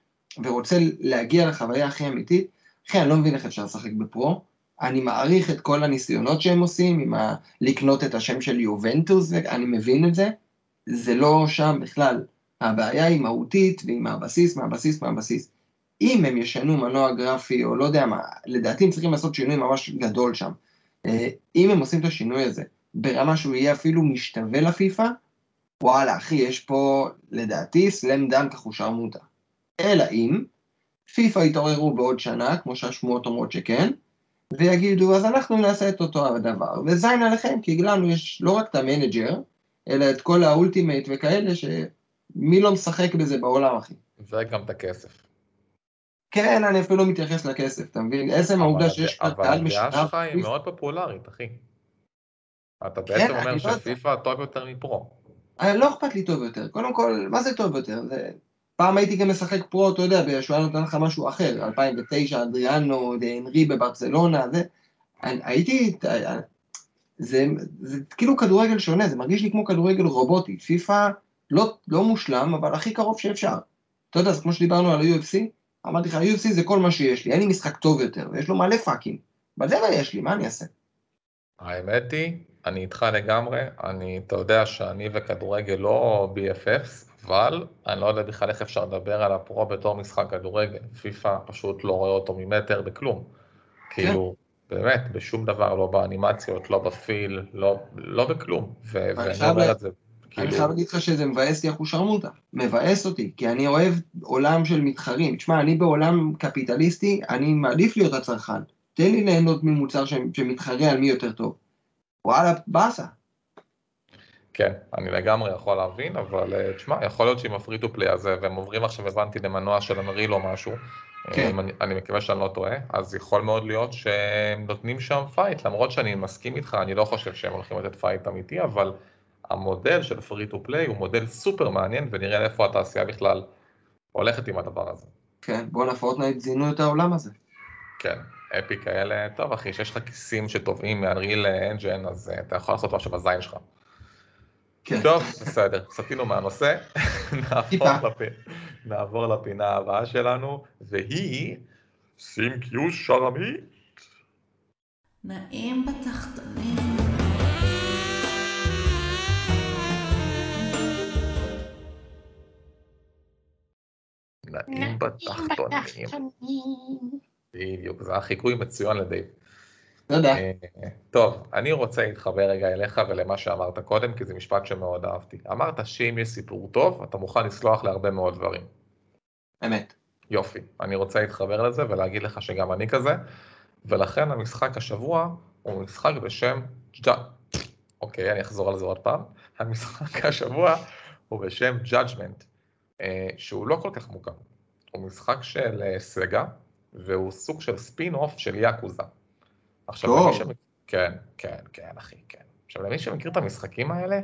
ורוצה להגיע לחוויה הכי אמיתית, אחי, אני לא מבין איך אפשר לשחק בפרו. אני מעריך את כל הניסיונות שהם עושים, עם ה... לקנות את השם של יובנטוס, אני מבין את זה. זה לא שם בכלל. הבעיה היא מהותית, והיא מהבסיס, מהבסיס, מהבסיס. אם הם ישנו מנוע גרפי, או לא יודע מה, לדעתי הם צריכים לעשות שינוי ממש גדול שם. אה, אם הם עושים את השינוי הזה ברמה שהוא יהיה אפילו משתווה לפיפא, וואלה, אחי, יש פה, לדעתי, slam dunk אחושרמוטה. אלא אם, פיפא יתעוררו בעוד שנה, כמו שהשמועות אומרות שכן, ויגידו, אז אנחנו נעשה את אותו הדבר. וזין עליכם, כי לנו יש לא רק את ה manager, אלא את כל ה Ultimate וכאלה, שמי לא משחק בזה בעולם, אחי. וגם את הכסף. כן, אני אפילו מתייחס לכסף, אתה מבין? עצם העובדה שיש לך קהל משותף... אבל הדעה שלך היא מאוד פופולרית, אחי. אתה כן, בעצם אומר לא שפיפ"א טוב יותר מפרו. אה, לא אכפת לי טוב יותר. קודם כל, מה זה טוב יותר? פעם הייתי גם משחק פרו, אתה יודע, שהוא היה נותן לך משהו אחר, 2009, אדריאנו, אנרי בברצלונה, זה... הייתי... זה, זה כאילו כדורגל שונה, זה מרגיש לי כמו כדורגל רובוטי. פיפ"א לא, לא מושלם, אבל הכי קרוב שאפשר. אתה יודע, זה כמו שדיברנו על ה-UFC, אמרתי לך, UFC זה כל מה שיש לי, אין לי משחק טוב יותר, ויש לו מלא פאקים. אבל זה מה יש לי, מה אני אעשה? האמת היא, אני איתך לגמרי, אני, אתה יודע שאני וכדורגל לא BFFs, אבל אני לא יודע בכלל איך אפשר לדבר על הפרו בתור משחק כדורגל. פיפא פשוט לא רואה אותו ממטר בכלום. כאילו, באמת, בשום דבר, לא באנימציות, לא בפיל, לא, לא בכלום. ואני אומר את זה כאילו... אני חייב להגיד לך שזה מבאס לי אחושרמוטה. מבאס אותי, כי אני אוהב עולם של מתחרים. תשמע, אני בעולם קפיטליסטי, אני מעדיף להיות הצרכן. תן לי ליהנות ממוצר שמתחרה על מי יותר טוב. וואלה, באסה. כן, אני לגמרי יכול להבין, אבל אה, תשמע, יכול להיות שעם ה free to play הזה, והם עוברים עכשיו, הבנתי, למנוע של Unreal או משהו, כן. אני, אני מקווה שאני לא טועה, אז יכול מאוד להיות שהם נותנים שם fight, למרות שאני מסכים איתך, אני לא חושב שהם הולכים לתת fight אמיתי, אבל המודל של פרי טו פליי הוא מודל סופר מעניין, ונראה איפה התעשייה בכלל הולכת עם הדבר הזה. כן, בואנה פורטנייט זינו את העולם הזה. כן, אפי כאלה, טוב אחי, שיש לך כיסים שטובעים מהריל אנג'ן, אז uh, אתה יכול לעשות משהו בזין שלך. כן. טוב, בסדר, סטינו מהנושא, <laughs> נעבור, לפ... נעבור לפינה הבאה שלנו, והיא סימקיוס שרמית. נעים בתחתונים. נעים בתחתונים. בדיוק, זה היה חיקוי מצוין לדייב. תודה. אה, טוב, אני רוצה להתחבר רגע אליך ולמה שאמרת קודם, כי זה משפט שמאוד אהבתי. אמרת שאם יש סיפור טוב, אתה מוכן לסלוח להרבה מאוד דברים. אמת. יופי. אני רוצה להתחבר לזה ולהגיד לך שגם אני כזה, ולכן המשחק השבוע הוא משחק בשם... אוקיי, אני אחזור על זה עוד פעם. המשחק השבוע הוא בשם Judgment. אה, שהוא לא כל כך מוכר. הוא משחק של אה, סגה, והוא סוג של ספין אוף של יאקוזה. עכשיו, למי שמכיר... כן, כן, כן, אחי, כן. עכשיו, למי שמכיר את המשחקים האלה,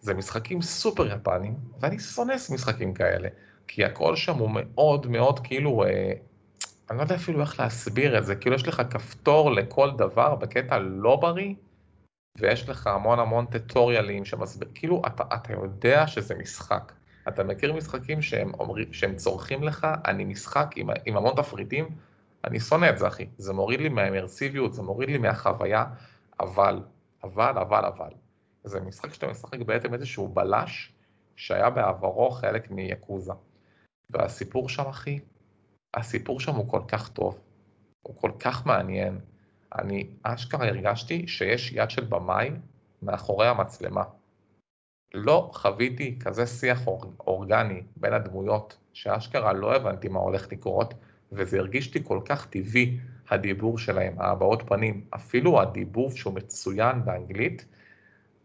זה משחקים סופר יפניים, ואני שונא משחקים כאלה, כי הכל שם הוא מאוד מאוד כאילו, אה, אני לא יודע אפילו איך להסביר את זה, כאילו יש לך כפתור לכל דבר בקטע לא בריא, ויש לך המון המון טטוריאלים שמסביר, כאילו אתה, אתה יודע שזה משחק. אתה מכיר משחקים שהם, אומרים, שהם צורכים לך, אני משחק עם, עם המון תפריטים, אני שונא את זה אחי, זה מוריד לי מהאמרסיביות, זה מוריד לי מהחוויה, אבל, אבל, אבל, אבל, זה משחק שאתה משחק בעצם איזשהו בלש שהיה בעברו חלק מיאקוזה. והסיפור שם אחי, הסיפור שם הוא כל כך טוב, הוא כל כך מעניין. אני אשכרה הרגשתי שיש יד של במאי מאחורי המצלמה. לא חוויתי כזה שיח אורגני בין הדמויות, שאשכרה לא הבנתי מה הולך לקרות, וזה הרגיש לי כל כך טבעי, הדיבור שלהם, ההבעות פנים, אפילו הדיבור שהוא מצוין באנגלית,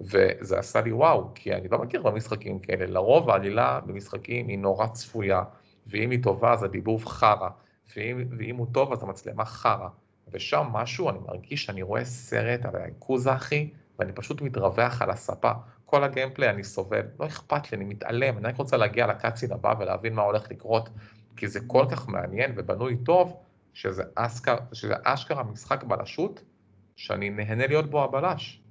וזה עשה לי וואו, כי אני לא מכיר במשחקים כאלה, לרוב העלילה במשחקים היא נורא צפויה, ואם היא טובה אז הדיבוב חרא, ואם, ואם הוא טוב אז המצלמה חרא, ושם משהו, אני מרגיש שאני רואה סרט על היאקוזה אחי, ואני פשוט מתרווח על הספה. כל הגיימפליי אני סובל, לא אכפת לי, אני מתעלם, אני רק רוצה להגיע לקאצין הבא ולהבין מה הולך לקרות, כי זה כל כך מעניין ובנוי טוב, שזה, אסקר, שזה אשכרה משחק בלשות, שאני נהנה להיות בו הבלש.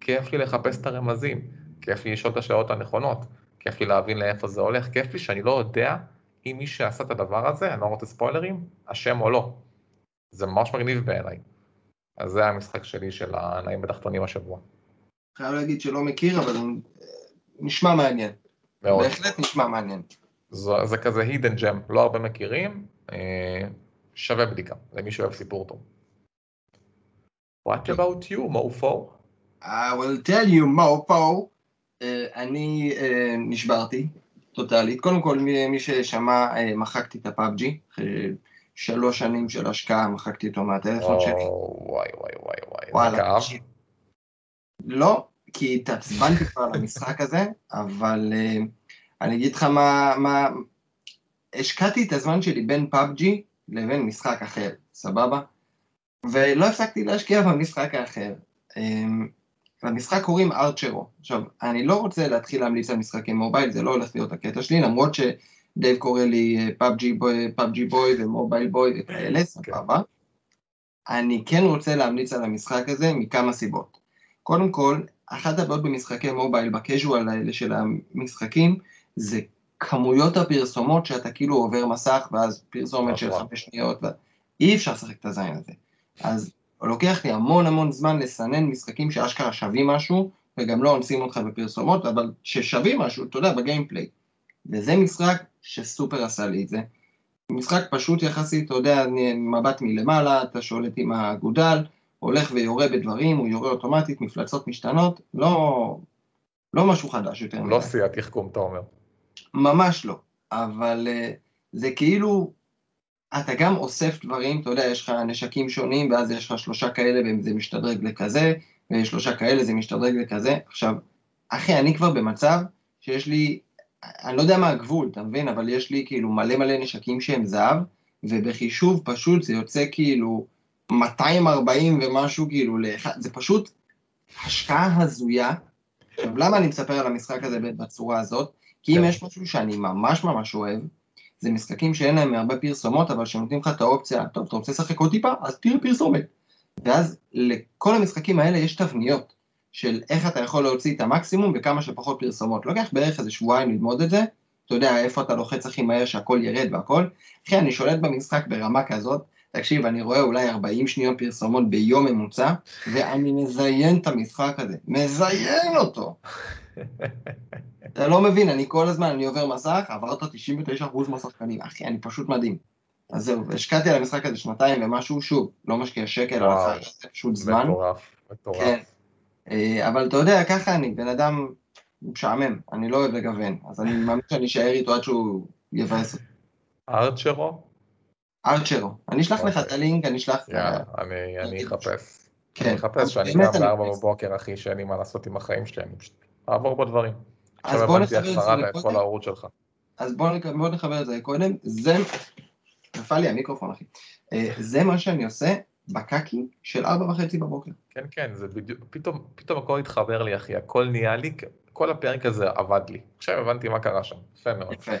כיף לי לחפש את הרמזים, כיף לי לשאול את השאלות הנכונות, כיף לי להבין לאיפה זה הולך, כיף לי שאני לא יודע אם מי שעשה את הדבר הזה, אני לא רוצה ספוילרים, אשם או לא. זה ממש מגניב בעיניי. אז זה המשחק שלי של הנעים בתחתונים השבוע. חייב להגיד שלא מכיר, אבל נשמע מעניין. מאוד. בהחלט נשמע מעניין. זה, זה כזה הידן ג'ם, לא הרבה מכירים, אה, שווה בדיקה, למי שאוהב סיפור טוב. What about you, מופו? I will tell you, מופו. Uh, אני uh, נשברתי, טוטאלית. קודם כל, מי, מי ששמע, uh, מחקתי את הפאבג'י. אחרי שלוש שנים של השקעה, מחקתי אותו מהטלפון שלי. וואי וואי וואי וואי, זה כאב. לא, כי התעצבנתי כבר על המשחק הזה, אבל uh, אני אגיד לך מה, מה... השקעתי את הזמן שלי בין פאבג'י לבין משחק אחר, סבבה? ולא הפסקתי להשקיע במשחק האחר. למשחק קוראים Archero. עכשיו, אני לא רוצה להתחיל להמליץ על משחקי mobile, זה לא הולך להיות הקטע שלי, למרות שדייב קורא לי פאבג'י boy, פאבג'י boy ו mobile boy וכאלה, סבבה. אני כן רוצה להמליץ על המשחק הזה מכמה סיבות. קודם כל, אחת הבעיות במשחקי מובייל, בקז'ואל האלה של המשחקים, זה כמויות הפרסומות שאתה כאילו עובר מסך, ואז פרסומת של חמש שניות, אי אפשר לשחק את הזין הזה. אז לוקח לי המון המון זמן לסנן משחקים שאשכרה שווים משהו, וגם לא אונסים אותך בפרסומות, אבל ששווים משהו, אתה יודע, בגיימפליי. וזה משחק שסופר עשה לי את זה. משחק פשוט יחסית, אתה יודע, מבט מלמעלה, אתה שולט עם הגודל, הולך ויורה בדברים, הוא יורה אוטומטית, מפלצות משתנות, לא, לא משהו חדש יותר. לא שיא התחכום, אתה אומר. ממש לא, אבל uh, זה כאילו, אתה גם אוסף דברים, אתה יודע, יש לך נשקים שונים, ואז יש לך שלושה כאלה וזה משתדרג לכזה, ושלושה כאלה זה משתדרג לכזה. עכשיו, אחי, אני כבר במצב שיש לי, אני לא יודע מה הגבול, אתה מבין? אבל יש לי כאילו מלא מלא נשקים שהם זהב, ובחישוב פשוט זה יוצא כאילו 240 ומשהו כאילו לאחד, זה פשוט השקעה הזויה. עכשיו, למה אני מספר על המשחק הזה בצורה הזאת? כי אם כן. יש משהו שאני ממש ממש אוהב, זה משחקים שאין להם הרבה פרסומות, אבל שנותנים לך את האופציה, טוב, אתה רוצה לשחק עוד טיפה? אז תראה פרסומת. ואז לכל המשחקים האלה יש תבניות של איך אתה יכול להוציא את המקסימום בכמה שפחות פרסומות. לוקח בערך איזה שבועיים ללמוד את זה, אתה יודע איפה אתה לוחץ הכי מהר שהכל ירד והכל. אחי, אני שולט במשחק ברמה כזאת, תקשיב, אני רואה אולי 40 שניות פרסומות ביום ממוצע, ואני מזיין את המשחק הזה, מזיין אותו. אתה לא מבין, אני כל הזמן, אני עובר מסך, עברת 99% מהשחקנים, אחי, אני פשוט מדהים. אז זהו, השקעתי על המשחק הזה שנתיים ומשהו, שוב, לא משקיע שקל על המשחק הזה, פשוט זמן. מטורף, מטורף. כן. אה, אבל אתה יודע, ככה אני, בן אדם משעמם, אני לא אוהב לגוון, אז אני מאמין שאני אשאר איתו עד שהוא יבאס אותי. ארצ'רו? ארצ'רו. אני אשלח לך את אוקיי. הלינק, אני אשלח... יאללה, אני אחפש. כן. אני אחפש שאני קם בארבע בבוקר, אחי, שאין לי מה לעשות עם החיים שלי, אני פשוט אעבור בדברים. אז בוא נחבר את זה לקודם. שלך. אז בוא, בוא נחבר את זה קודם. זה, נפל לי המיקרופון אחי. אה, זה מה שאני עושה בקקי של ארבע וחצי בבוקר. כן, כן, זה בדיוק, פתאום, פתאום הכל התחבר לי אחי, הכל נהיה לי, כל הפרק הזה עבד לי. עכשיו הבנתי מה קרה שם, יפה מאוד. יפה,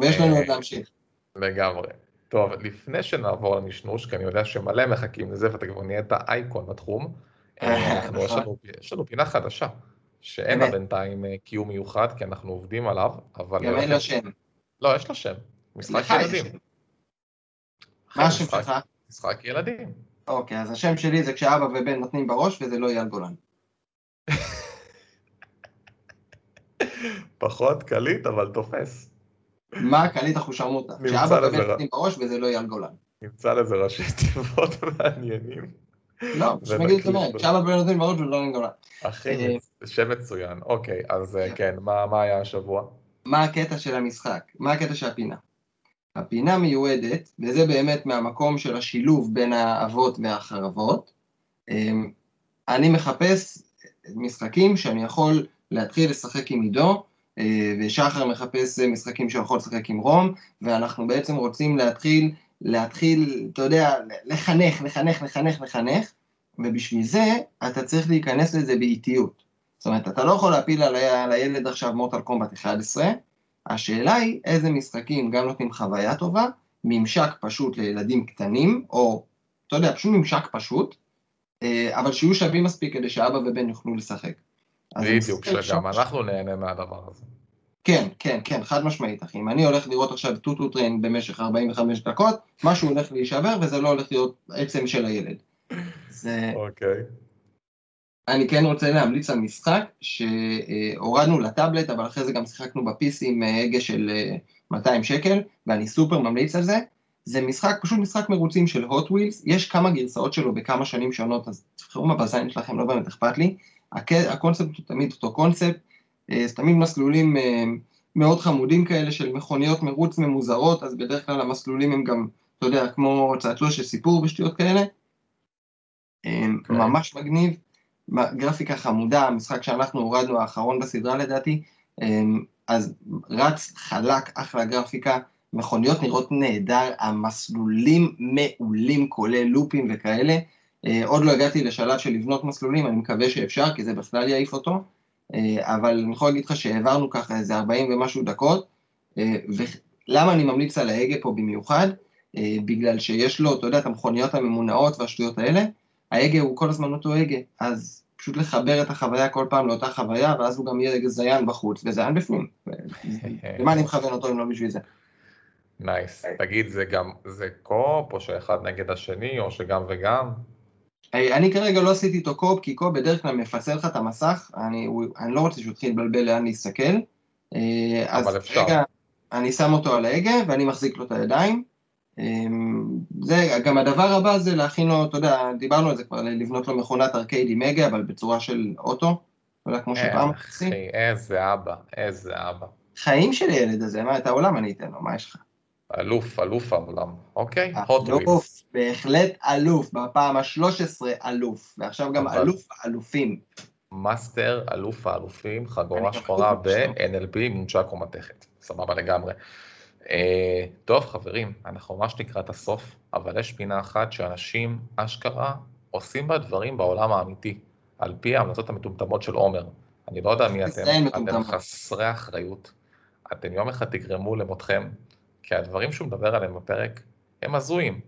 ויש לנו עוד להמשיך. לגמרי. טוב, לפני שנעבור לנשנוש, כי אני יודע שמלא מחכים לזה ואתה כבר נהיית אייקון בתחום, אה, אנחנו, יש, נכון. לנו, יש לנו פינה חדשה. שאין לה בינתיים אה, קיום מיוחד, כי אנחנו עובדים עליו, אבל... גם אין לה שם. לא, יש לה שם. משחק ילדים. מה השם שלך? משחק ילדים. אוקיי, אז השם שלי זה כשאבא ובן נותנים בראש, וזה לא אייל גולן. <laughs> פחות קליט, אבל תופס. מה קליט אחושרמוטה? כשאבא ובן נותנים בראש, וזה לא אייל גולן. נמצא לזה ראשי תיבות <laughs> מעניינים. לא, שמגיד את זה, כשאבא ובן נותנים בראש, וזה לא אייל גולן. אחי, אה, שם מצוין. אוקיי, אז אה, כן, מה, מה היה השבוע? מה הקטע של המשחק? מה הקטע של הפינה? הפינה מיועדת, וזה באמת מהמקום של השילוב בין האבות והחרבות. אמ, אני מחפש משחקים שאני יכול להתחיל לשחק עם עידו, ושחר מחפש משחקים שהוא יכול לשחק עם רום, ואנחנו בעצם רוצים להתחיל, להתחיל, אתה יודע, לחנך, לחנך, לחנך, לחנך, ובשביל זה אתה צריך להיכנס לזה באיטיות. זאת אומרת, אתה לא יכול להפיל על הילד עכשיו מוטל קומבט 11, השאלה היא איזה משחקים גם נותנים חוויה טובה, ממשק פשוט לילדים קטנים, או, אתה יודע, פשוט ממשק פשוט, אה, אבל שיהיו שווים מספיק כדי שאבא ובן יוכלו לשחק. בדיוק, שגם אנחנו נהנה מהדבר הזה. כן, כן, כן, חד משמעית, אחי. אם אני הולך לראות עכשיו טוטו טריין במשך 45 דקות, משהו הולך להישבר וזה לא הולך להיות עצם של הילד. זה... אוקיי. אני כן רוצה להמליץ על משחק שהורדנו לטאבלט, אבל אחרי זה גם שיחקנו ב-PC עם הגה של 200 שקל, ואני סופר ממליץ על זה. זה משחק, פשוט משחק מרוצים של hot wheels, יש כמה גרסאות שלו בכמה שנים שונות, אז תבחרו מה בזין שלכם, לא באמת אכפת לי. הקונספט הוא תמיד אותו קונספט, אה, זה תמיד מסלולים אה, מאוד חמודים כאלה של מכוניות מרוץ ממוזרות, אז בדרך כלל המסלולים הם גם, אתה יודע, כמו צעצוע של סיפור ושטויות כאלה. Okay. אה, כן. ממש מגניב, גרפיקה חמודה, המשחק שאנחנו הורדנו האחרון בסדרה לדעתי, אז רץ חלק, אחלה גרפיקה, מכוניות נראות נהדר, המסלולים מעולים כולל לופים וכאלה, עוד לא הגעתי לשלב של לבנות מסלולים, אני מקווה שאפשר, כי זה בכלל יעיף אותו. אה, אבל אני יכול להגיד לך שהעברנו ככה איזה 40 ומשהו דקות, אה, ולמה אני ממליץ על ההגה פה במיוחד? אה, בגלל שיש לו, אתה יודע, את המכוניות הממונעות והשטויות האלה, ההגה הוא כל הזמן אותו הגה, אז פשוט לחבר את החוויה כל פעם לאותה חוויה, ואז הוא גם יהיה זיין בחוץ וזיין בפנים. <laughs> למה אני מכוון אותו אם לא בשביל זה? נייס. תגיד, זה גם, זה co-op, או שאחד נגד השני, או שגם וגם? אני כרגע לא עשיתי איתו co-op, כי co-op בדרך כלל מפצל לך את המסך, אני, הוא, אני לא רוצה שהוא יתחיל לבלבל לאן להסתכל. אה, אז אפשר. רגע, אני שם אותו על ההגה ואני מחזיק לו את הידיים. אה, זה, גם הדבר הבא זה להכין לו, אתה יודע, דיברנו על זה כבר, לבנות לו מכונת ארקייד עם הגה, אבל בצורה של אוטו, אתה יודע, כמו שפעם עשיתי. איזה אבא, איזה אבא. חיים של הילד הזה, מה, את העולם אני אתן לו, מה יש לך? אלוף, אלוף העולם, אוקיי? אלוף, בהחלט אלוף, בפעם ה-13 אלוף, ועכשיו גם אלוף האלופים. master, אלוף האלופים, חגורה שחורה ב-NLP, נונצ'ק ממתכת. סבבה לגמרי. אה, טוב, חברים, אנחנו ממש לקראת הסוף, אבל יש פינה אחת שאנשים, אשכרה, עושים בה דברים בעולם האמיתי, על פי ההמלצות המטומטמות של עומר. אני לא יודע מי אתם, אתם חסרי אחריות. אתם יום אחד תגרמו למותכם כי הדברים שהוא מדבר עליהם בפרק הם הזויים.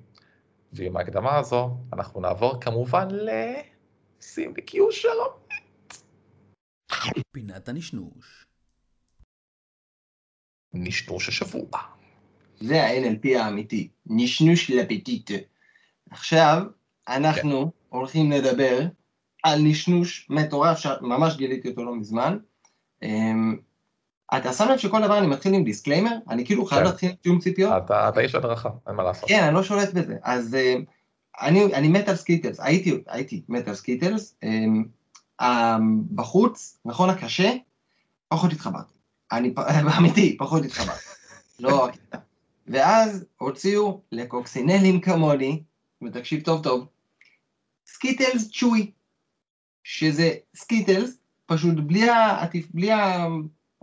ועם ההקדמה הזו אנחנו נעבור כמובן ל... שים לי קיושר פינת הנשנוש. נשנוש השבוע. זה ה-NLP האמיתי, נשנוש לפטיט. עכשיו, אנחנו כן. הולכים לדבר על נשנוש מטורף, שממש גיליתי אותו לא מזמן. אמ, אתה שם לב שכל דבר אני מתחיל עם disclaimer? אני כאילו חייב כן. להתחיל עם תיאום ציפיות? אתה איש הדרכה, אין מה לעשות. כן, אני לא שולט בזה. אז אה, אני מת על Skittles, הייתי מת על Skittles. אה, בחוץ, נכון הקשה, פחות התחברתי. אני, <laughs> אמיתי, פחות התחברתי. לא ואז הוציאו לקוקסינלים כמוני, ותקשיב טוב טוב, Skittles chewy, שזה Skittles, פשוט בלי ה... בלי ה...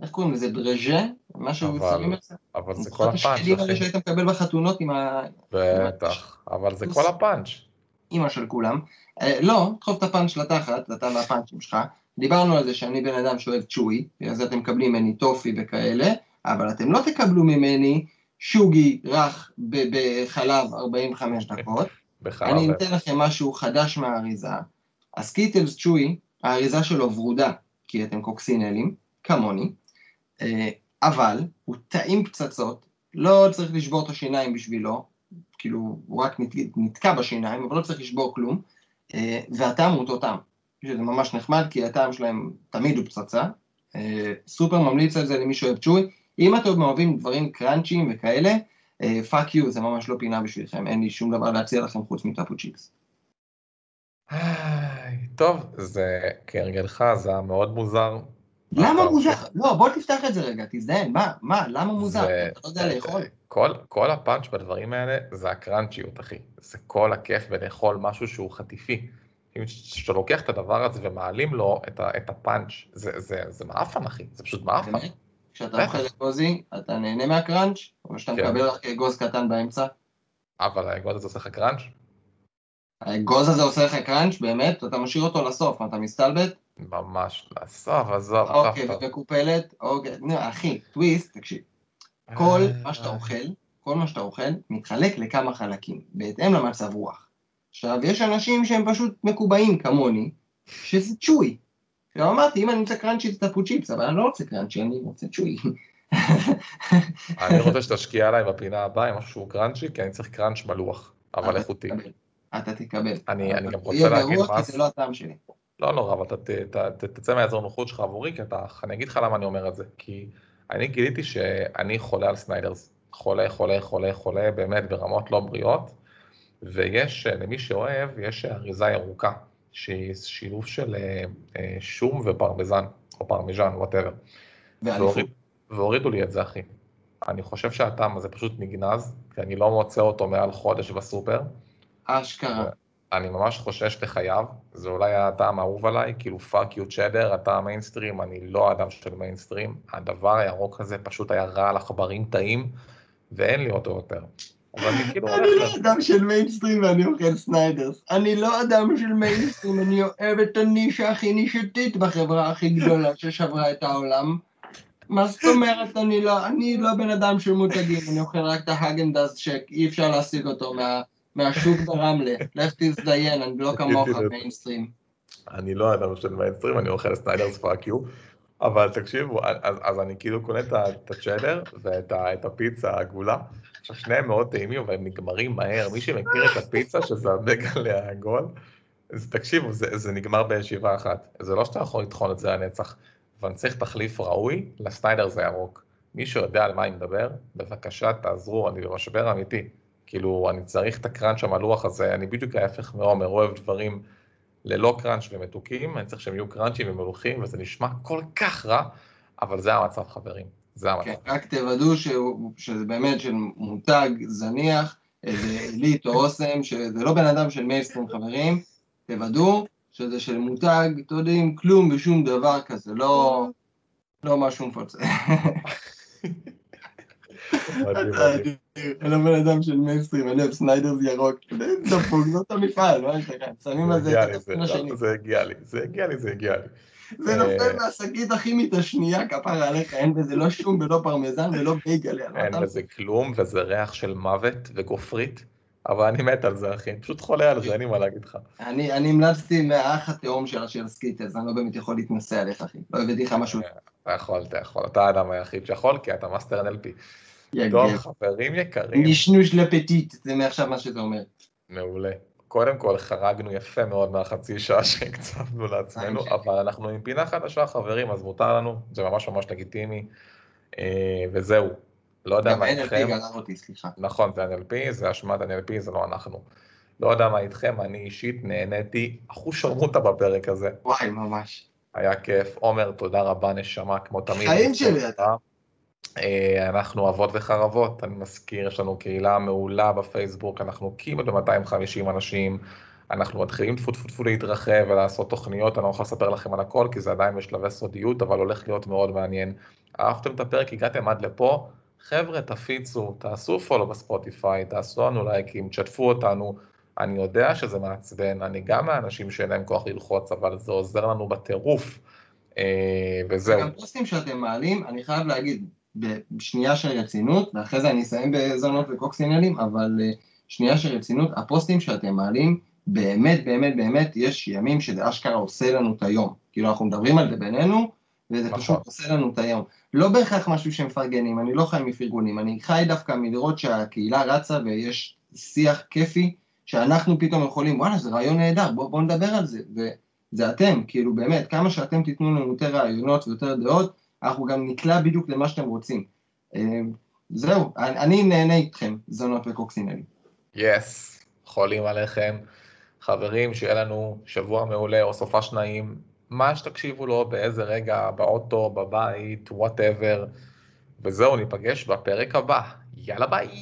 איך קוראים לזה? דרז'ה? משהו שמים את זה? אבל זה כל הפאנץ', השקלים האלה שהיית מקבל בחתונות עם ה... בטח, אבל זה כל הפאנץ'. אימא של כולם. אה, לא, תדחוף את הפאנץ' לתחת, אתה והפאנצ'ים שלך. דיברנו על זה שאני בן אדם שאוהב צ'וי, אז אתם מקבלים ממני טופי וכאלה, אבל אתם לא תקבלו ממני שוגי רך בחלב 45 <laughs> דקות. בחלב. אני אתן לכם משהו חדש מהאריזה. ה Skittles chewy, האריזה שלו ורודה, כי אתם קוקסינלים, כמוני. אה, אבל הוא טעים פצצות, לא צריך לשבור את השיניים בשבילו, כאילו הוא רק נתקע בשיניים, אבל לא צריך לשבור כלום, אה, והטעם הוא אותו טעם, שזה ממש נחמד, כי הטעם שלהם תמיד הוא פצצה, אה, סופר ממליץ על זה למי שאוהב צ'וי, אם אתם אוהבים דברים קראנצ'יים וכאלה, fuck you זה ממש לא פינה בשבילכם, אין לי שום דבר להציע לכם חוץ מטאפו צ'יפס. טוב, זה כהרגלך, זה היה מאוד מוזר, למה מוזר? לא, בוא תפתח את זה רגע, תזדיין, מה, מה, למה מוזר? אתה לא יודע לאכול. כל, כל הפאנץ' בדברים האלה זה הקראנצ'יות, אחי. זה כל הכיף בלאכול משהו שהוא חטיפי. כשאתה לוקח את הדבר הזה ומעלים לו את, ה, את הפאנץ', זה, זה, זה מעפן אחי, זה פשוט מעפן. באמת? כשאתה אוכל אגוזי, אתה נהנה מהקראנץ', או שאתה כן. מקבל רק אגוז קטן באמצע? אבל האגוז הזה עושה לך קראנץ'? האגוז הזה עושה לך קראנץ', באמת? אתה משאיר אותו לסוף, אתה מסתלבט? ממש לסוף, עזוב, אוקיי, עזוב. ומקופלת, אוקיי, נו, אחי, טוויסט, תקשיב. כל אה. מה שאתה אוכל, כל מה שאתה אוכל, מתחלק לכמה חלקים, בהתאם למצב רוח. עכשיו, יש אנשים שהם פשוט מקובעים כמוני, שזה צ'וי. עכשיו אמרתי, אם אני רוצה קראנצ'י זה טפו צ'יפס, אבל אני לא רוצה קראנצ'י, אני רוצה צ'וי. אני רוצה <laughs> שתשקיע עליי בפינה הבאה עם משהו שהוא crunchy, כי אני צריך crunch מלוח, אבל איכותי. אתה תקבל. אני- גם רוצה להגיד מה זה לא הטעם שלי. לא נורא, אבל אתה ת- ת- ת- תצא מהאזור נוחות שלך עבורי, כי אתה, אני אגיד לך למה אני אומר את זה, כי אני גיליתי שאני חולה על Snyder's, חולה, חולה, חולה, חולה, באמת ברמות לא בריאות, ויש, למי שאוהב, יש אריזה ירוקה, שהיא שילוב של אה, אה, שום ופרמזן, או parmesan, whatever, ואליפות. והורידו לי את זה, אחי. אני חושב שהטעם הזה פשוט נגנז, כי אני לא מוצא אותו מעל חודש בסופר, אשכרה. אני ממש חושש לחייו, זה אולי הטעם האהוב עליי, כאילו fuck you צ'דר, אתה מיינסטרים, אני לא אדם של מיינסטרים, הדבר הירוק הזה פשוט היה רע על עכברים טעים, ואין לי אותו יותר. אני כאילו אני לא. אדם של מיינסטרים ואני אוכל Snyder's. אני לא אדם של מיינסטרים, אני אוהב את הנישה הכי נישתית בחברה הכי גדולה ששברה את העולם. מה זאת אומרת אני לא, אני לא בן אדם של מותגים, אני אוכל רק את ה Häagen-Dazs שאי אפשר להשיג אותו מה, מהשוק ברמלה. לך תזדיין, אני לא כמוך מיינסטרים. אני לא אדם של מיינסטרים, אני אוכל Snyder's fuck you, אבל תקשיבו, אז, אז אני כאילו קונה את הצ'דר ואת ה- את הפיצה העגולה. עכשיו שניהם מאוד טעימים, אבל הם נגמרים מהר. מי שמכיר את הפיצה, שזה הבגל העגול, אז תקשיבו, זה, זה נגמר בישיבה אחת. זה לא שאתה יכול לטחון את זה לנצח, אבל אני צריך תחליף ראוי לסניידר זה ירוק. מי שיודע על מה אני מדבר, בבקשה תעזרו, אני במשבר אמיתי. כאילו, אני צריך את הקראנץ' המלוח הזה, אני בדיוק ההפך מעומר, אוהב דברים ללא קראנץ' ומתוקים, אני צריך שהם יהיו קראנצ'ים ומלוכים, וזה נשמע כל כך רע, אבל זה המצב, חברים. זה המצב. כן, רק תוודאו שזה באמת של מותג זניח, איזה עילית או אוסם, שזה לא בן אדם של מיינסטרים חברים, תוודאו שזה של מותג, אתם יודעים, כלום ושום דבר כזה, לא, לא משהו מפוצץ. <laughs> אני לא בן אדם של מיינסטרים, אני אוהב Snyder's ירוק, דפוק, זאת המפעל, מה יש לך? שמים על זה את התפקיד השני. זה הגיע לי, זה הגיע לי, זה הגיע לי. זה נופל מהשקית הכימית השנייה, כפרה עליך, אין בזה לא שום ולא פרמזן ולא בייגל, יאללה, אין בזה כלום, וזה ריח של מוות וגופרית, אבל אני מת על זה, אחי, אני פשוט חולה על זה, אין לי מה להגיד לך. אני, אני המלצתי מהאח התאום שלה של Skittles, אני לא באמת יכול להתנשא עליך, אחי. לא הבאתי לך משהו. אתה יכול, אתה יכול, אתה האדם היחיד שיכול, כי אתה מאסטר NLP. טוב. חברים יקרים, נשנוש לפטיט, זה מעכשיו מה שזה אומר. מעולה. קודם כל, חרגנו יפה מאוד מהחצי שעה שהקצבנו לעצמנו, אה, אבל אנחנו עם פינה חדשה, חברים, אז מותר לנו, זה ממש ממש לגיטימי, אה, וזהו. לא יודע גם מה NLP איתכם, גרר אותי, סליחה. נכון, זה NLP, זה אשמת NLP, זה לא אנחנו. לא יודע מה איתכם, אני אישית נהניתי, אחוז שרמוטה בפרק הזה, וואי, ממש. היה כיף. עומר, תודה רבה, נשמה, כמו תמיד. חיים שלי אתה. אה, אנחנו אבות וחרבות, אני מזכיר, יש לנו קהילה מעולה בפייסבוק, אנחנו כמעט ב-250 אנשים, אנחנו מתחילים טפו טפו טפו להתרחב ולעשות תוכניות, אני לא יכול לספר לכם על הכל, כי זה עדיין בשלבי סודיות, אבל הולך להיות מאוד מעניין. אהבתם את הפרק, הגעתם עד לפה, חבר'ה, תפיצו, תעשו פולו בספוטיפיי, תעשו לנו לייקים, תשתפו אותנו. אני יודע שזה מעצבן, אני גם מהאנשים שאין להם כוח ללחוץ, אבל זה עוזר לנו בטירוף. אה, וזהו. גם פוסטים שאתם מעלים, אני חייב להגיד, בשנייה של רצינות, ואחרי זה אני אסיים בזונות וקוקסינלים, אבל אה, שנייה של רצינות, הפוסטים שאתם מעלים, באמת, באמת, באמת, יש ימים שזה אשכרה עושה לנו את היום. כאילו, אנחנו מדברים על זה בינינו, וזה נכון. פשוט עושה לנו את היום. לא בהכרח משהו שמפרגנים, אני לא חי מפרגונים, אני חי דווקא מלראות שהקהילה רצה ויש שיח כיפי, שאנחנו פתאום יכולים, וואלה, זה רעיון נהדר, בואו בוא נדבר על זה. וזה אתם, כאילו, באמת, כמה שאתם תיתנו לנו יותר רעיונות ויותר דעות, אנחנו גם נקלע בדיוק למה שאתם רוצים. אה, זהו, אני, נהנה איתכם, זונות וקוקסינלים. יס, חולים עליכם. חברים, שיהיה לנו שבוע מעולה או סופש נעים, מה שתקשיבו לו, באיזה רגע, באוטו, בבית, whatever. וזהו, ניפגש בפרק הבא. יאללה ביי.